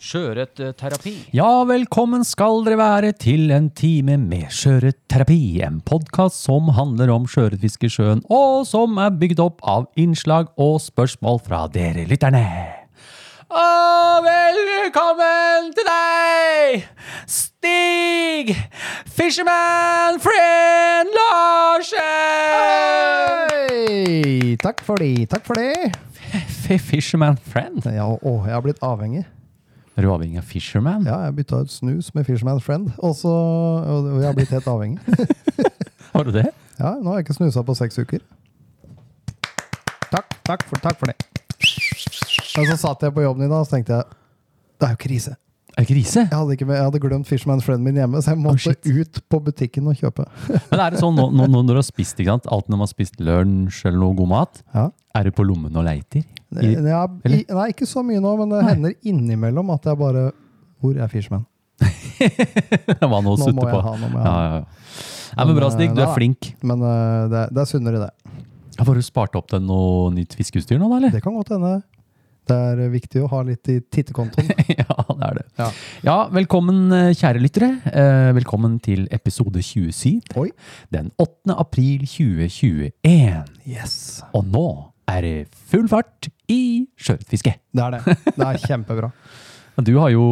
Sjøørretterapi. Ja, velkommen skal dere være til en time med sjøørretterapi. En podkast som handler om i sjøen, og som er bygd opp av innslag og spørsmål fra dere lytterne. Og velkommen til deg, Stig Fisherman Friend Larsen! Hei! Takk for det, takk for det. Fisherman Friend? Ja, å, jeg har blitt avhengig. Er du avhengig av Fisherman? Ja, jeg bytta ut snus med Fisherman Friend, og så og jeg har blitt helt avhengig. Har du det? Ja, nå har jeg ikke snusa på seks uker. Takk, takk for, takk for det. Og så satt jeg på jobben i dag og tenkte jeg, det er jo krise. Er det krise? Jeg hadde, ikke, jeg hadde glemt Fisherman Friend min hjemme, så jeg måtte oh, ut på butikken og kjøpe. Men er det sånn nå, nå, nå når du har spist, ikke sant? Alt når man har spist lunsj eller noe god mat, Ja. er du på lommen og leiter? I, Ja, i, nei, ikke så mye nå, men det Nei. hender innimellom at jeg bare Hvor er Fisherman? var noe å sutte på? ha, nå må jeg ha. ja, ja. Men bra, Stig. Du eh, er flink. Men eh, det, det er sunnere, det. Har du spart opp til noe nytt fiskeutstyr nå, da, eller? Det kan godt hende. Det er viktig å ha litt i tittekontoen. ja, det er det. Ja. Ja, velkommen, eh, kjære lyttere. Eh, velkommen til episode 27. Oi. Den 8. april 2021. Yes. Og nå er det full fart i sjøørretfiske. Det er det. Det er kjempebra. Du har jo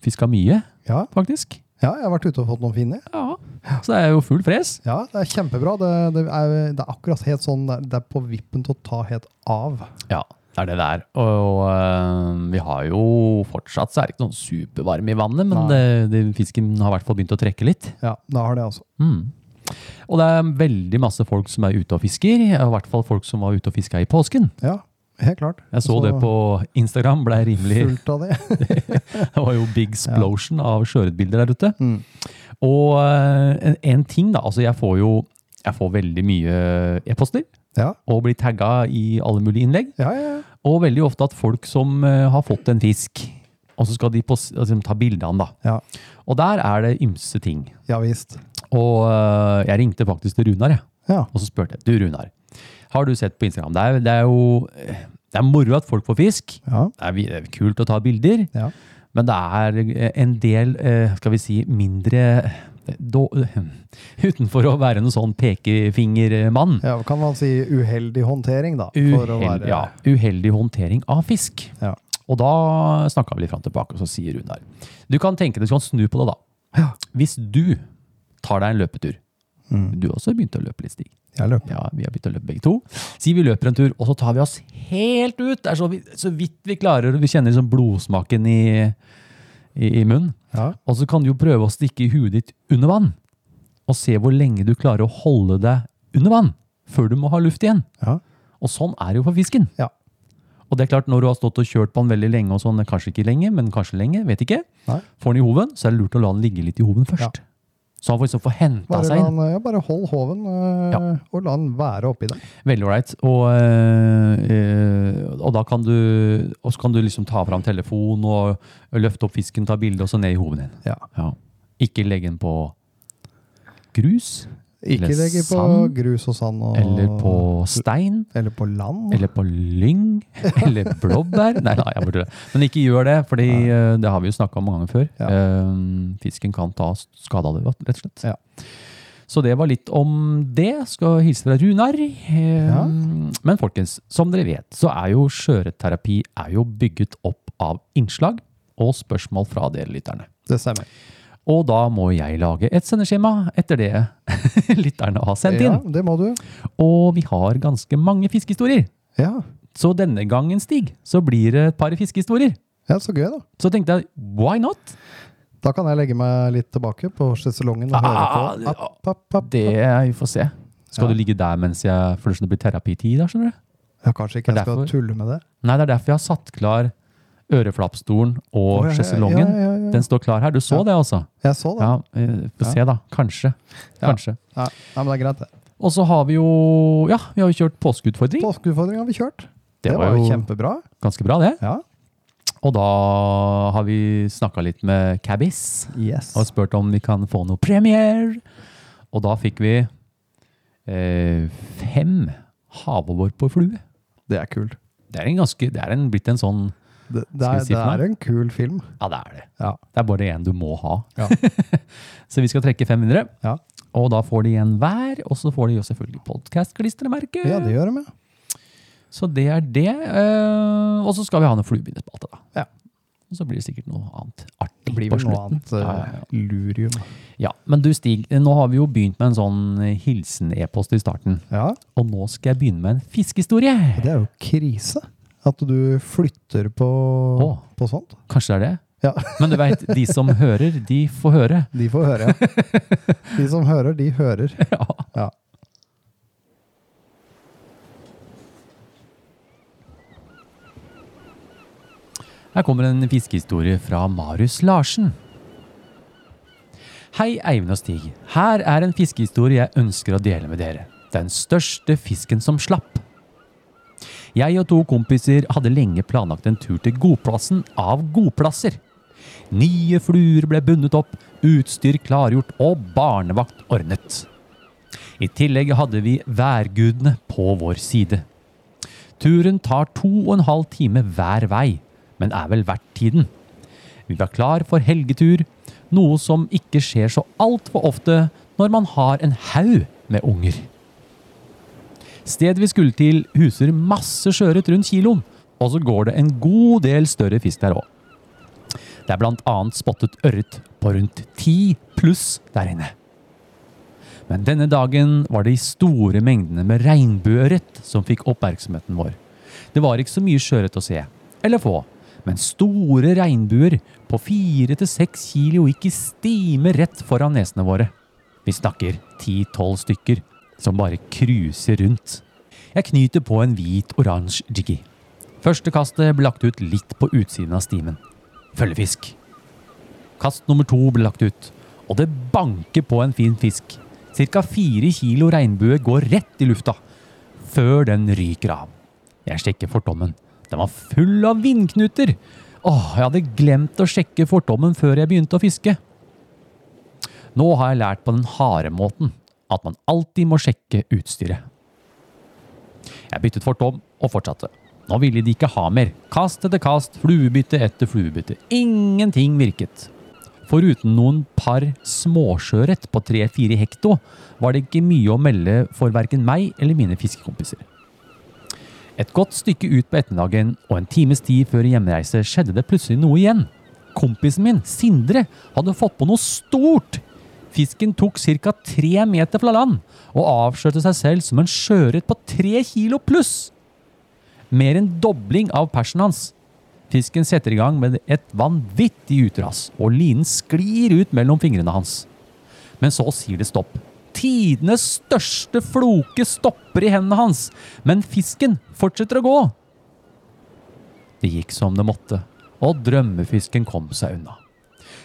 fiska mye, Ja, faktisk. ja jeg har vært ute og fått noen fine. Ja. Så det er jo full fres. Ja, det er kjempebra. Det, det, er, det er akkurat helt sånn det er på vippen til å ta helt av. Ja, det er det det er. Og øh, vi har jo fortsatt så er det ikke sånn supervarme i vannet, men det, det, fisken har i hvert fall begynt å trekke litt. Ja, det har det, altså. Mm. Og det er veldig masse folk som er ute og fisker, i hvert fall folk som var ute og fiska i påsken. Ja, helt klart. Jeg så det på Instagram, ble rimelig Fullt av det. Det var jo big explosion av sjøørretbilder der ute. Mm. Og øh, en, en ting, da. Altså, jeg får jo jeg får veldig mye e-poster Ja, og blir tagga i alle mulige innlegg. ja, ja. ja. Og veldig ofte at folk som eh, har fått en fisk, og så skal de pos altså, ta bilde av den. da. Ja, Og der er det ymse ting. ja visst. Og eh, jeg ringte faktisk til Runar, jeg. Ja. og så spurte jeg. Du Runar, har du sett på Instagram? Det er, det er jo det er moro at folk får fisk. Ja. Det er, det er kult å ta bilder. Ja. Men det er en del, eh, skal vi si, mindre eh, Utenfor å være noen sånn pekefingermann. ja, kan man si uheldig håndtering, da? Uheld, være ja, uheldig håndtering av fisk. Ja. Og da snakka vi litt fram tilbake, og så sier Runar Du kan tenke deg, du kan snu på det, da. Ja. Hvis du tar deg en løpetur Mm. Du har også begynt å løpe litt, Stig. Jeg løper. Ja, vi har begynt å løpe begge to. Si vi løper en tur, og så tar vi oss helt ut. Det er så, vi, så vidt vi klarer, og vi kjenner liksom blodsmaken i, i, i munnen. Ja. Og så kan du jo prøve å stikke huet ditt under vann, og se hvor lenge du klarer å holde deg under vann, før du må ha luft igjen. Ja. Og sånn er det jo for fisken. Ja. Og det er klart, når du har stått og kjørt på den veldig lenge, og sånn, kanskje ikke lenge, men kanskje lenge, vet ikke, Nei. får den i hoven, så er det lurt å la den ligge litt i hoven først. Så han får liksom få henta seg inn. ja, bare hold hoven, øh, Ja. og la den være oppi der. Veldig ålreit. Og, øh, og da kan du, kan du liksom ta fram telefonen og løfte opp fisken, ta bilde, og så ned i hoven din. Ja. Ja. Ikke legge den på grus, Ikke legge på sand. grus og sand. Og, eller på stein. eller på land. Eller på lyng, eller blåbær. Nei, nei, jeg bare tuller. Men ikke gjør det, for det har vi jo snakka om mange ganger før. Ja. Uh, fisken kan ta skade av det, rett og slett. Ja. Så det var litt om det. Skal hilse fra Runar. Eh, Ja. Men folkens, som dere vet, så er jo skjøreterapi er jo bygget opp av innslag og spørsmål fra dere lytterne. Det stemmer. Og da må jeg lage et sendeskjema etter det lytterne har sendt inn. Ja, det må du. Og vi har ganske mange fiskehistorier. Ja. Så denne gangen, Stig, så blir det et par fiskehistorier. ja, så gøy, da. Så tenkte jeg, why not? Da kan jeg legge meg litt tilbake på sjeselongen og høre Ah, på. App, app, app. Det vi får se. Skal Ja. du ligge der mens jeg For det blir terapitid da, skjønner du? Ja, kanskje ikke jeg skal derfor- tulle med det. Nei, det er derfor jeg har satt klar øreflappstolen og Å, ja, ja, sjeselongen. ja, ja. Den står klar her. Du så det, altså? Jeg så det. Ja, eh, Få se, da. Kanskje. Kanskje. Ja. men det er greit, det. Og så har vi jo Ja, vi har jo kjørt påskeutfordring. Påskeutfordring har vi kjørt. Det Det, var jo- kjempebra. Ganske bra, det. Ja. Og da har vi snakka litt med Cabis Yes. og spurt om vi kan få noe premiere. Og da fikk vi eh, fem havabbor på flue. Det er kult. Det er, en ganske, det er en, blitt en sånn Det, det, er, si det er en kul film. Ja, det er det. Ja. Det er bare en du må ha. Ja. Så vi skal trekke fem vinnere. Ja. Og da får de en hver, og så får de jo selvfølgelig podkast-klistremerke. ja, det gjør de. Så det er det. eh, og så skal vi ha noe fluebindespalte, da. Ja. Og så blir det sikkert noe annet artig Det blir på slutten. noe annet uh, lurium. Ja, men du Stig, nå har vi jo begynt med en sånn hilsen-e-post i starten. Ja, Og nå skal jeg begynne med en fiskehistorie. det er jo krise. At du flytter på, oh, på sånt. Kanskje det er det? Ja, Men du veit, de som hører, de får høre. de får høre, ja. De som hører, de hører. Ja. Ja. Her kommer en fiskehistorie fra Marius Larsen. Hei, Eivind og Stig. Her er en fiskehistorie jeg ønsker å dele med dere. Den største fisken som slapp. Jeg og to kompiser hadde lenge planlagt en tur til godplassen av godplasser. Nye fluer ble bundet opp, utstyr klargjort og barnevakt ordnet. I tillegg hadde vi værgudene på vår side. Turen tar to og en halv time hver vei, men er vel verdt tiden. Vi var klar for helgetur, noe som ikke skjer så altfor ofte når man har en haug med unger. Stedet vi skulle til huser masse sjøørret rundt kiloen, og så går det en god del større fisk der òg. Det er annet spottet ørret på rundt ti pluss der inne. Men denne dagen var det de store mengdene med regnbueørret som fikk oppmerksomheten vår. Det var ikke så mye sjøørret å se, eller få, men store regnbuer på fire til seks kilo gikk i stime rett foran nesene våre. Vi snakker ti-tolv stykker som bare cruiser rundt. Jeg knyter på en hvit-oransje jiggy. Første kastet ble lagt ut litt på utsiden av stimen. Følgefisk. Kast nummer to ble lagt ut, og det banker på en fin fisk. Cirka fire kilo regnbue går rett i lufta, før den ryker av. Jeg sjekker fortommen. Den var full av vindknuter. Åh, jeg hadde glemt å sjekke fortommen før jeg begynte å fiske. Nå har jeg lært på den harde måten at man alltid må sjekke utstyret. Jeg byttet fort om og fortsatte. Nå ville de ikke ha mer. Kast etter kast, fluebytte etter fluebytte. Ingenting virket. Foruten noen par småsjøørret på 3-4 hekto, var det ikke mye å melde for verken meg eller mine fiskekompiser. Et godt stykke ut på ettermiddagen og en times tid før hjemreise skjedde det plutselig noe igjen. Kompisen min, Sindre, hadde fått på noe stort. Fisken tok ca. tre meter fra land og avslørte seg selv som en sjøørret på tre kilo pluss. Mer enn dobling av persen hans. Fisken setter i gang med et vanvittig utras, og linen sklir ut mellom fingrene hans. Men så sier det stopp. Tidenes største floke stopper i hendene hans, men fisken fortsetter å gå. Det gikk som det måtte, og drømmefisken kom seg unna.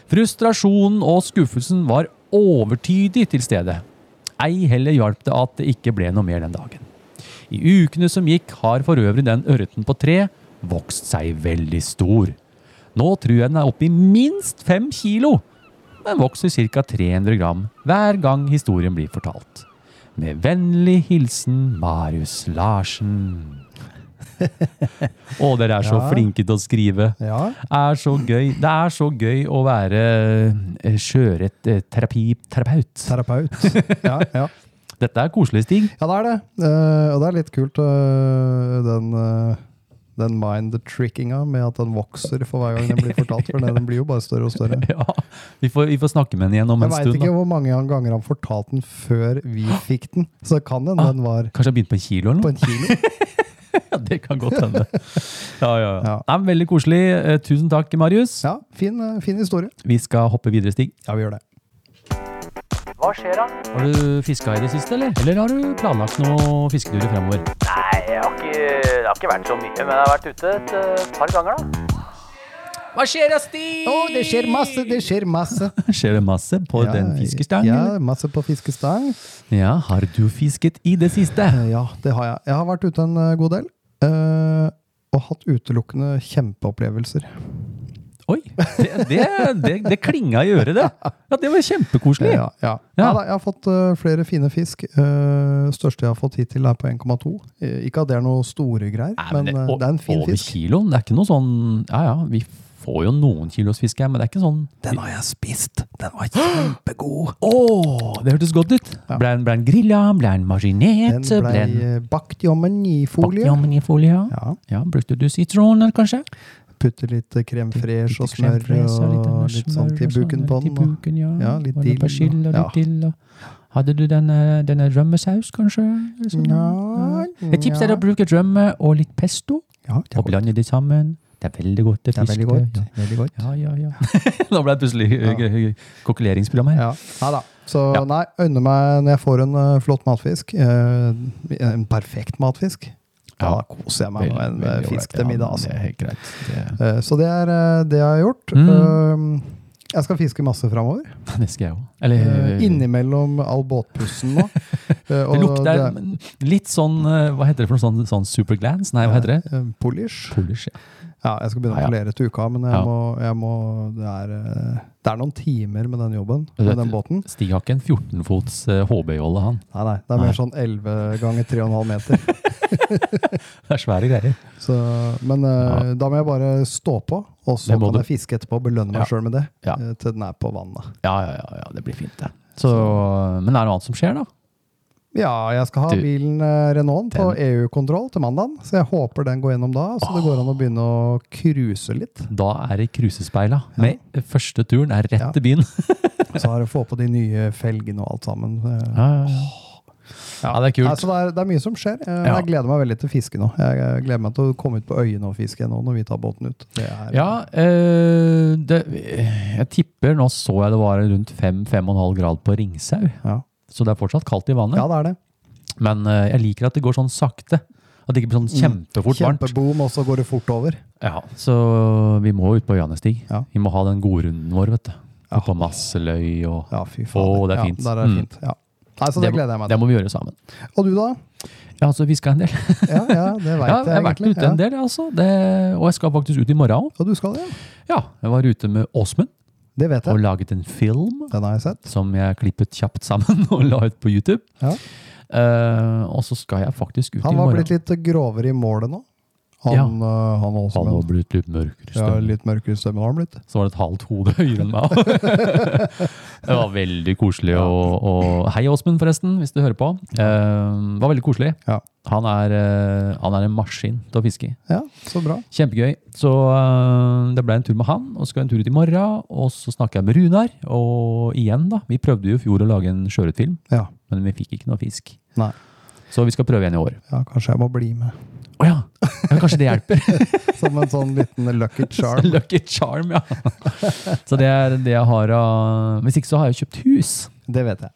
Frustrasjonen og skuffelsen var overtydig til stede. Ei heller hjalp det at det ikke ble noe mer den dagen. I ukene som gikk, har for øvrig den ørreten på tre vokst seg veldig stor. Nå tror jeg den er oppe i minst fem kilo. Den vokser ca. 300 gram hver gang historien blir fortalt. Med vennlig hilsen Marius Larsen. Å, dere er så Ja. flinke til å skrive. Ja, Er så gøy. Det er så gøy å være eh, sjøørretterapeut. terapeut. Ja, ja. Dette er koselig, Stig. ja, det er det. Uh, og det er litt kult, uh, den, uh, den mind-trickinga med at den vokser for hver gang den blir fortalt. For den blir jo bare større og større. Ja, vi får, vi får snakke med den igjen om Jeg en veit ikke Da. hvor mange ganger han fortalte den før vi fikk den. Så kan den Ah. den var Kanskje han begynte på en kilo eller på noe? en kilo. Ja, det kan godt hende. Ja, ja, ja. Ja. Nei, men veldig koselig. Eh, Tusen takk, Marius. Ja, fin, eh, fin historie. Vi skal hoppe videre, Stig. Ja, vi gjør det. Hva skjer da? Har du fiska i det siste, eller? Eller har du planlagt noen fisketurer fremover? Nei, jeg har ikke, det har ikke vært så mye, men jeg har vært ute et eh, par ganger da. Hva skjer da, Stig? Å, det skjer masse, det skjer masse. Skjer det masse på den fiskestangen? Ja, eller? masse på fiskestang. ja. Har du fisket i det siste? Ja, det har jeg. Jeg har vært ute en god del. Eh, og hatt utelukkende kjempeopplevelser. Oi, det, det, det, det klinga i øret, det. Ja, Det var kjempekoselig. Ja, ja. Ja. ja da, jeg har fått uh, flere fine fisk. Uh, største jeg har fått hittil, er på 1,2. Eh, ikke at det er noe store greier, Nei, men, eh, det er en fin over fisk. kiloen. Det er ikke noe sånn Ja ja, vi får jo noen kilos fisk her, men det er ikke sånn Den har jeg spist! Den var kjempegod! Oh, det hørtes godt ut! Ja. Ble den grilla? Ble den marinert? Den ble ble eh, bakt i ommen i folie. bakt i folie. Ja. Ja. Brukte du sitroner, kanskje? Putte litt krem fresh og Litt smør og, og litt sånn sånt buken på den. og- buken, ja. Ja, litt dill og- persille og litt dill. og- Hadde du denne, denne rømmesaus, kanskje? Sånn? Ja, Et tips er å bruke rømme og litt pesto, Ja, og blande det sammen. Det er veldig godt. Det er veldig godt. Ja. Veldig godt. Ja, ja, ja. Nå ble det plutselig kokkeleringsprogram her. Ja. Nei da. Så Ja. nei, øyne meg når jeg får en eh, flott matfisk. eh, en perfekt matfisk. Da Ja. koser jeg meg med en eh, fisk til middag. Ja, Altså. Det er helt greit. Det, så det er det jeg har gjort. Mm. Eh, jeg skal fiske masse framover. det skal jeg òg. Eller innimellom all båtpussen nå. Det lukter litt sånn Hva heter det for noe sånn, sånn superglans? Nei, hva heter det? Polish. Polish. Ja. Ja, jeg skal begynne å polere til uka, men jeg Ja. må, jeg må det, er, eh, det er noen timer med den jobben, med vet- den båten. Stig har ikke en 14-fots uh, HB-jolle, han. Nei, nei, det er Nei. mer sånn 11 ganger 3,5 meter. Det er svære greier. Så, men ja. da må jeg bare stå på, og så kan du. jeg fiske etterpå og belønne meg Ja. selv med det. Eh, Til den er på vannet. Ja, ja, ja, ja, det blir fint, det. Så, men er det noe annet som skjer, da? Ja, jeg skal ha Du, bilen eh, Renault på EU-kontroll til mandag, så jeg håper den går gjennom da, så det går an å begynne å cruise litt. Da er det krusespeila. Med første turen er rett Ja. til byen. Så har å få på de nye felgene og alt sammen. Ja, ja, det er kult. Altså, det, er, det er mye som skjer. Eh, Ja. Jeg gleder meg veldig til fiske nå. Jeg gleder meg til å komme ut på øyene og fiske nå når vi tar båten ut. Det er, Ja, øh, det, jeg tipper Nå så jeg det var rundt 5-5,5 grad på Ringsau. Ja. Så det er fortsatt kaldt i vannet. ja, det er det. Men eh, jeg liker at det går sånn sakte. At det ikke blir sånn kjempefort varmt. Kjempeboom, og så går det fort over. Ja, Så vi må ut på Janestig. Ja. Vi må ha den godrunden vår, vet du. Ja. På Masseløy og Ja, fy faen. Å, det er ja, fint. Der er det Mm. fint. Ja. Nei, så det, gleder jeg meg Det til. må vi gjøre sammen. Og du, da? Jeg har altså fiska en del. Ja, ja, det veit Ja, jeg har vært egentlig. ute en del, altså. Det, og jeg skal faktisk ut i morgen òg. Og du skal det? ja. Ja, jeg var ute med Åsmund Det vet og laget en film Den har jeg sett. som jeg klippet kjapt sammen og la ut på YouTube. Ja. Eh, og så skal jeg faktisk ut Han i var morgen. blitt litt grovere i målet nå. Han, Ja. øh, han også. Han har blitt litt mørkere i ja, litt mørkere stemme har han blitt. Så var det et halvt hode høyere enn meg. det var veldig koselig. Og, og hei, Åsmund, forresten, hvis du hører på. Eh, det var veldig koselig. Ja. Han er, uh, han er en maskin til å fiske i. Ja, så bra. Kjempegøy. Så eh, det ble en tur med han, og så skal jeg en tur ut i morgen. Og så snakker jeg med Runar. Og igjen, da. Vi prøvde jo i fjor å lage en sjøørretfilm, Ja. men vi fikk ikke noe fisk. Nei. Så vi skal prøve igjen i år. ja, kanskje jeg må bli med. Å ja. Ja! Kanskje det hjelper. Som en sånn liten lucky charm. Lucky charm, ja. Så det er det jeg har av Hvis ikke så har jeg kjøpt hus. Det vet jeg.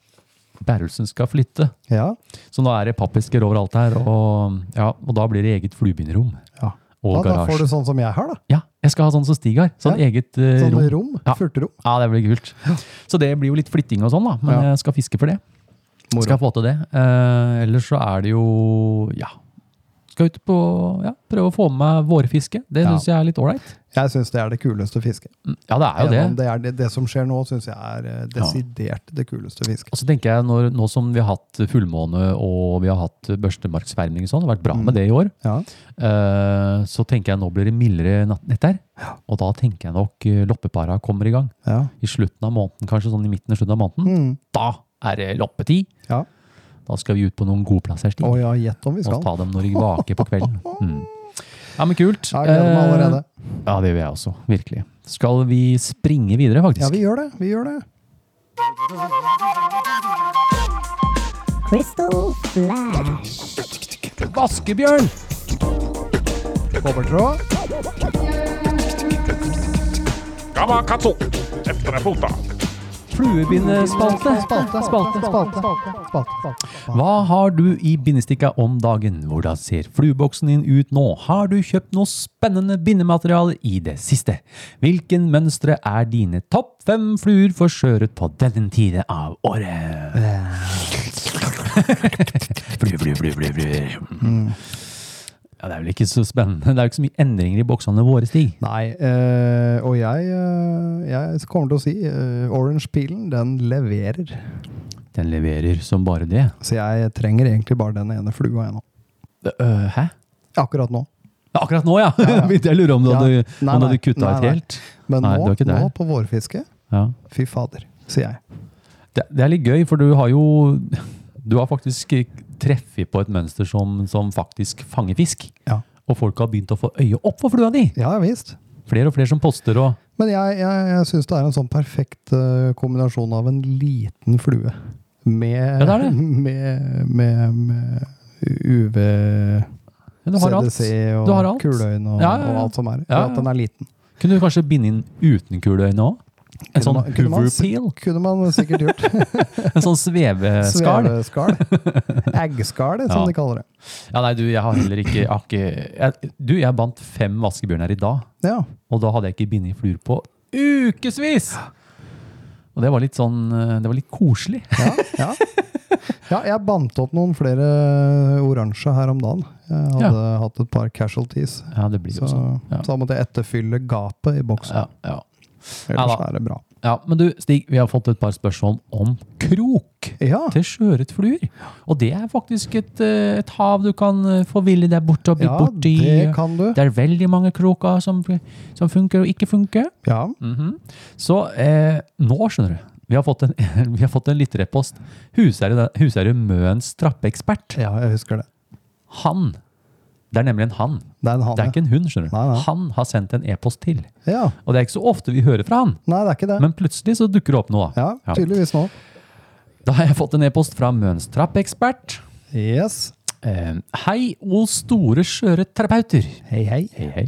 Bærelsen skal flytte. Ja. Så nå er det pappesker overalt her, og, ja, og da blir det eget fluebinderom. ja. Og Da, da får du sånn som jeg har, da. Ja, jeg skal ha sånn som Stig har. Sånn Ja. eget uh, Sånn rom. rom. Ja. Furterom. Ja, det blir kult. Så det blir jo litt flytting og sånn, da. Men Ja. jeg skal fiske for det. Moro. Skal få til det. Uh, ellers så er det jo Ja. Skal ut på Ja, prøve å få med vårfiske. Det Ja. jeg er litt ålreit. Jeg syns det er det kuleste fisket. Mm, Ja, det er jo Gjennom det. Det, det, det som skjer nå, syns jeg er desidert desidert det kuleste fisket. Og så tenker jeg, når, nå som vi har hatt fullmåne og vi har hatt børstemarksverming, og sånn, det har vært bra Mm. med det i år, Ja. uh, så tenker jeg nå blir det mildere netter. Og da tenker jeg nok eh, loppepara kommer i gang. Ja. I slutten av måneden, kanskje sånn i midten av slutten av måneden. Mm. Da er det loppetid. ja. Da skal vi ut på noen godplasser, Stig. Å ja, gjett om vi Og ta dem når de vaker på kvelden. Mm. Ja, men kult. Ja, jeg gleder meg Eh, allerede. Ja, det gjør jeg også. Virkelig. Skal vi springe videre, faktisk? Ja, vi gjør det. Vi gjør det. Crystal Flash. Vaskebjørn! Kobbertråd. Gamma katso! Fluebindespalte. Spalte, spalte, spalte. Hva har du i bindestikka om dagen? Hvordan ser flueboksen din ut nå? Har du kjøpt noe spennende bindemateriale i det siste? Hvilken mønstre er dine topp fem fluer for sjøørret på denne tide av året? Flue, flue, flue, flue, flue. Ja, det er vel ikke så spennende. Det er jo ikke så mye endringer i boksene våre, Stig. Nei, øh, og jeg, øh, jeg kommer til å si øh, orange-pilen, den leverer. Den leverer som bare det. Så jeg trenger egentlig bare den ene flua jeg nå. Øh, hæ? Akkurat nå. Akkurat nå, ja! Jeg lurer om du Ja. hadde, Nei, om du hadde kutta Nei, ut helt. Men Nei, nå, nå på vårfiske, Ja. fy fader, sier jeg. Det, det er litt gøy, for du har jo Du har faktisk treffet på et mønster som, som faktisk fanger fisk. Ja, Og folk har begynt å få øye opp for flua di. ja visst. Flere og flere som poster og Men jeg, jeg, jeg syns det er en sånn perfekt eh, kombinasjon av en liten flue med, Ja, det det. med, med, med UV, Du har alt. CDC og kuløyne kuleøyne og, Ja, ja, ja. og alt som er. Ja. At den er liten. Kunne du kanskje binde inn uten kuleøyne òg? En sånn hoover-peel? Kunne man sikkert gjort. En sånn sveveskall? Sveveskall. Eggskall, som Ja. de kaller det. Ja, nei, du, jeg har heller ikke, har ikke jeg, Du, jeg bandt fem vaskebjørner i dag, Ja. og da hadde jeg ikke bindet fluer på ukevis! Og det var litt sånn eh, Det var litt koselig. Ja, ja. ja, jeg bandt opp noen flere oransje her om dagen. Jeg hadde hatt et par casualties. Ja, det blir Så, jo sånn. Ja. så da måtte jeg etterfylle gapet i boksen. Ja, ja. Ellers Ja er det bra. ja, Men du, Stig, vi har fått et par spørsmål om krok Ja, til sjøørretfluer. Og det er faktisk et, eh, et hav du kan eh, forville deg bort og bli ja borti. det kan du. Det er veldig mange kroker som, som funker og ikke funker. Ja, Mhm. Så eh, nå, skjønner du, vi har fått en, vi har fått en lytterepost. Husherre Møens trappeekspert. ja, jeg husker det. Han. Det er nemlig en han. Det er han. Det er ikke en hund, skjønner du. Nei, nei. Han har sendt en e-post til. Ja. Og det er ikke så ofte vi hører fra han. Nei, det er ikke det. Men plutselig så dukker det opp noe. Ja, tydeligvis nå. Da har jeg fått en e-post fra Møens trappeekspert. Yes. Eh, hei, o store skjøreterapeuter. Hei, hei. Hei, hei.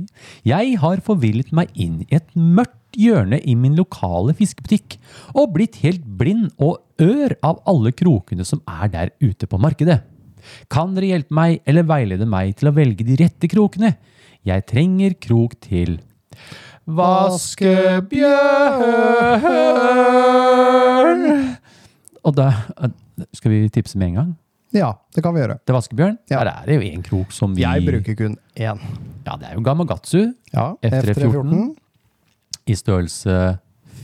Jeg har forvillet meg inn i et mørkt hjørne i min lokale fiskebutikk og blitt helt blind og ør av alle krokene som er der ute på markedet. Kan dere hjelpe meg eller veilede meg til å velge de rette krokene? Jeg trenger krok til Vaskebjørn! Og da skal vi tipse med en gang. Ja, det kan vi gjøre. Til vaskebjørn? Ja. Der er det jo en krok som vi Jeg bruker kun én. Ja, det er jo Gamagatsu. Ja, F314. i størrelse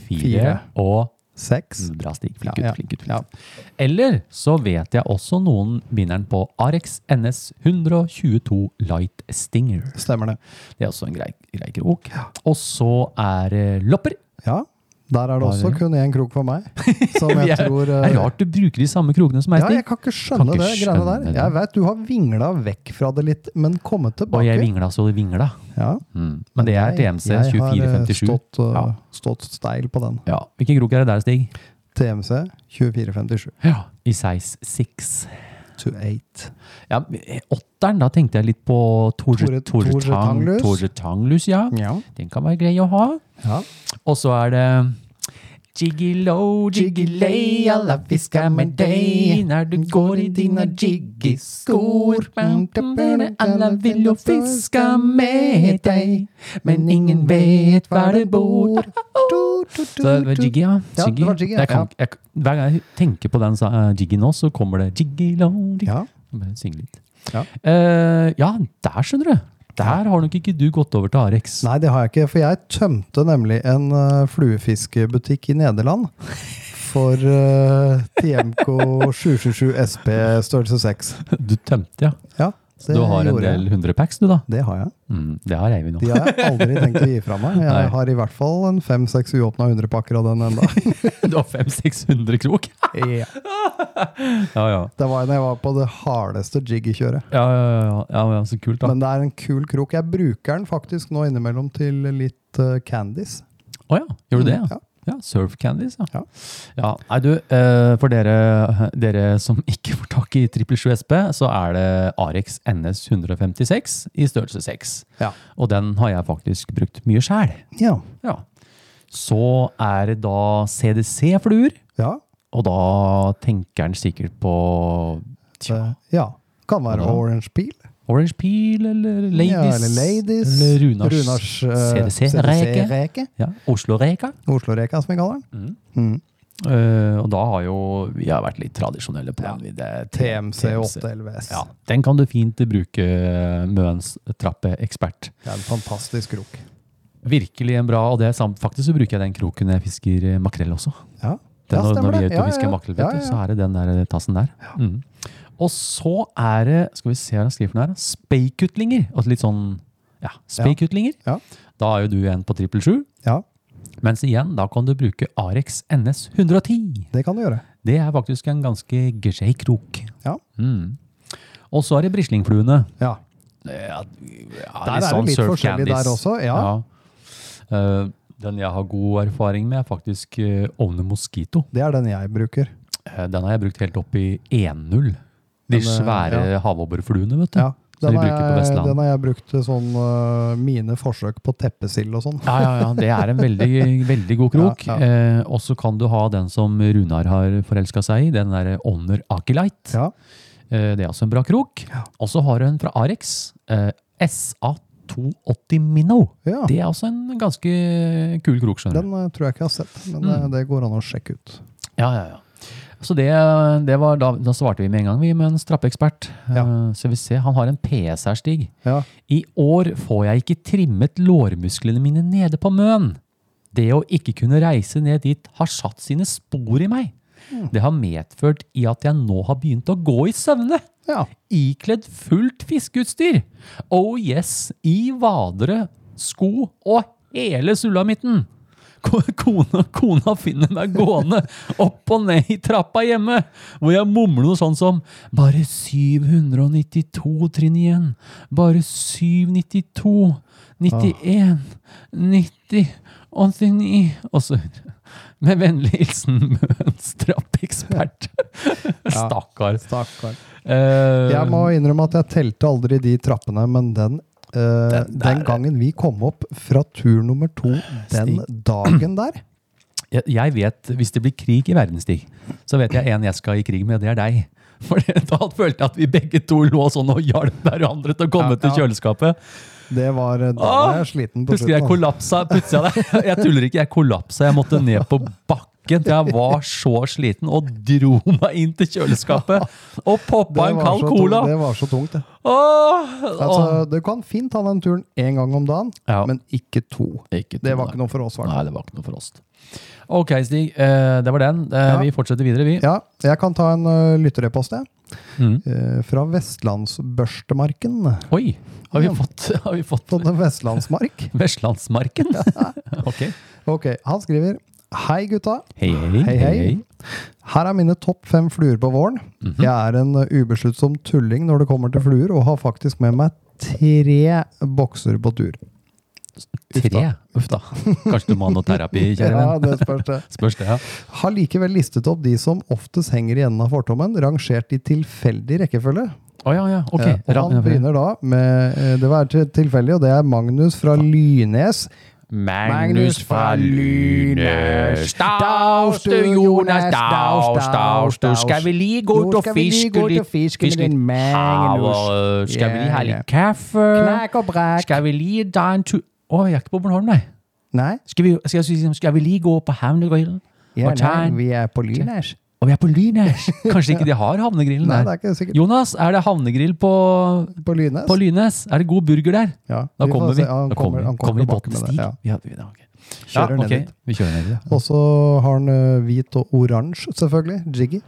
4 Fire. og Seks. Bra stig. Flink Ja, ja. ut, flink ut. Flink. Ja. Eller så vet jeg også noen vinneren på Arex NS 122 Light Stinger. Stemmer det. Det er også en grei, grei krok. Og så er det lopper. Ja, der er det også kun én krok for meg. Som jeg er, tror det eh, er rart du bruker de samme krokene som meg, Ja, jeg kan ikke skjønne Kan ikke det greiene der. det. Jeg vet du har vingla vekk fra det litt, men kommet tilbake. Og jeg vingla så det vingla. Ja. Mm. Men det er TMC 2457. Jeg har eh, 2457. stått, uh, Ja. stått steil på den. Ja. Hvilken krok er det der, Stig? TMC 2457 Ja. I size 6. to eight. Ja, åtteren, da tenkte jeg litt på Torje Tore- Tore Tore Tore Tanglus. Ja. Ja. Den kan være grei å ha. ja. Og så er det Jiggy-lo, jiggy-lay, alla fisker med deg når du går i dine jiggy-skor. Alla vil jo fiske med deg, men ingen vet var det bor. Så det var jiggy, ja. Ja, det var jiggy. Jeg kan, jeg, hver gang jeg tenker på den uh, jiggy nå, så kommer det jiggy low. jiggy. Ja. Synge litt. Ja. Uh, ja, der skjønner du. Der har nok ikke du gått over til Arex. Nei, det har jeg ikke, for jeg tømte nemlig en uh, fluefiskebutikk i Nederland. For uh, TMK 777 SP størrelse 6. Du tømte, ja. Ja, det Du har en del jeg. hundre packs, du, da. Det har jeg. Mm, det har Eivind De har jeg aldri tenkt å gi fra meg. Nei. Jeg har i hvert fall en fem-seks uåpna hundrepakker av den enda. Du har 500-600 krok. ja. Ja, ja. Det var da jeg var på det hardeste jiggy-kjøret. Ja, ja, ja, ja. ja, ja, så kult, da. Men det er en kul krok. Jeg bruker den faktisk nå innimellom til litt uh, candies. Å ja, gjør du det? Ja. Ja, Surf Candies, ja. Ja. ja nei, du, eh, for dere, dere som ikke får tak i 777 SP, så er det Arex NS 156 i størrelse 6. Ja. Og den har jeg faktisk brukt mye sjæl. Ja. Ja. Så er det da CDC-fluer, Ja. og da tenker han sikkert på Det, ja. Kan være Orange Peel. Orange Peel eller Ladies. Ja, eller Ladies. Eller Runars, Runars uh, CDC-reke. CDC-reke. Ja, Oslo-reka. Oslo-reka, som vi kaller den. Mm. Eh, og da har jo vi har vært litt tradisjonelle på den. Ja. er TMC 8 LVS. Ja, den kan du fint bruke, Møens trappeekspert. Det er en fantastisk krok. Virkelig en bra, og det er samt, faktisk så bruker jeg den kroken når jeg fisker eh, makrell også. Ja, Det, ja stemmer når vi er ute og fisker makrell, så er det den der tassen der. Mm. Og så er det, skal vi se hva han skriver for her, speikutlinger. Altså litt sånn, ja, speikutlinger. Ja. Da er jo du en på trippel sju. Ja, Mens igjen, da kan du bruke Arex NS 110. det kan du gjøre. Det er faktisk en ganske grei krok. Ja. Mm. Og så er det brislingfluene. Ja. Ja, ja, Der er det litt forskjellig forskjellig der også, ja. Uh, den jeg har god erfaring med, er faktisk uh, Ovne Mosquito. Det er den jeg bruker. Eh, den har jeg brukt helt opp i 1-0. De Den, eh, svære ja. havabborfluene, vet du. Ja. Den har, jeg, den har jeg brukt til sånn øh, mine forsøk på teppesild og sånn. Ja, ja, ja. Det er en veldig, veldig god krok. Ja, Eh, og så kan du ha den som Runar har forelska seg i, den derre Honor Akilite. Ja. Eh, det er også en bra krok. Og så har du en fra Arex. Eh, SA280 Minnow. Ja. Det er også en ganske kul krok, skjønner. Den tror jeg ikke jeg har sett, men Mm. det går an å sjekke ut. Ja, ja, ja. Så det, det var da, da svarte vi med en gang, vi, med en strappeekspert. Ja. Eh, så vi ser, han har en PS her, Stig. Ja. I år får jeg ikke trimmet lårmusklene mine nede på Møn. Det å ikke kunne reise ned dit har satt sine spor i meg. Det har medført i at jeg nå har begynt å gå i søvne. ja. Ikledd fullt fiskeutstyr. Oh yes, i vadere, sko og hele sulamitten. Ko- Kona, kona finner meg gående opp og ned i trappa hjemme, hvor jeg mumler noe sånn som Bare 792 trinn igjen. Bare 792, 91, 90, 89 Og så Med vennlig hilsen Møens trappekspert. Stakkar. Stakkar. Uh, Jeg må innrømme at jeg telte aldri de trappene, men den, øh, Den gangen vi kom opp fra tur nummer to den dagen der jeg, jeg vet, hvis det blir krig i verden, Stig, så vet jeg en jeg skal i krig med, det er deg. For da følte jeg at vi begge to lå sånn og hjalp hverandre til å komme Ja, til kjøleskapet. Det var, Da Åh! var jeg sliten på Husker jeg slutten. kollapsa Jeg. Jeg tuller ikke, jeg kollapsa. Jeg måtte ned på bakken. Jeg var så sliten og dro meg inn til kjøleskapet og poppa en kald cola. tungt- Det var så tungt, det. Åh, Altså, du kan fint ta den turen én gang om dagen, Ja. men ikke to. Ikke Det var ikke noe for oss. Var det? Nei, det var ikke noe for oss. Ok, Stig. eh, det var den. Eh, Ja. Vi fortsetter videre, vi. Ja, jeg kan ta en uh, lytterepost, jeg. Mm. Eh, fra Vestlandsbørstemarken. Oi, har vi fått, har vi fått Vestlandsmark. Vestlandsmarken? ok. Ok, han skriver Hei gutta. Hei, hei. Hei, hei. Her er mine topp fem fluer på våren. Mhm. Jeg er en uh, ubesluttsom tulling når det kommer til fluer, og har faktisk med meg tre bokser på tur. Tre? Uff da. Kanskje du må ha noe terapi, kjære Ja, det spørs det. Spørs det, ja. Har likevel listet opp de som oftest henger i enden av fortommen, rangert i tilfeldig rekkefølge. Oh, ja, ja. Okay. Eh, og han begynner da med eh, Det var til- tilfeldig, og det er Magnus fra Lynes. Magnus fra Lynes. Daus du, Jonas, daus du. Skal vi lige gå ut og fiske litt? fiske litt havre? Skal vi lige ha litt kaffe? Knakk og brakk. Skal vi lige ta en tur Å, jeg er ikke på Bornholm, nei. Nei, Skal vi, skal, skal vi lige gå på havnegrillen? ja, Og ta nei, en- vi er på Lynes. Og vi er på Lynes! Kanskje ikke de har havnegrillen Nei, det er ikke sikkert. Jonas, er det havnegrill på, På Lynes? på Lynes? Er det god burger der? Ja, Da vi kommer vi. Ja, han Da kommer, han kommer i tilbake med det. Ja. Ja, vi- okay. Kjører Ja, Kjører ned ok. dit. Vi kjører ned dit. ja. Og så har han uh, hvit og oransje, selvfølgelig. Jiggy.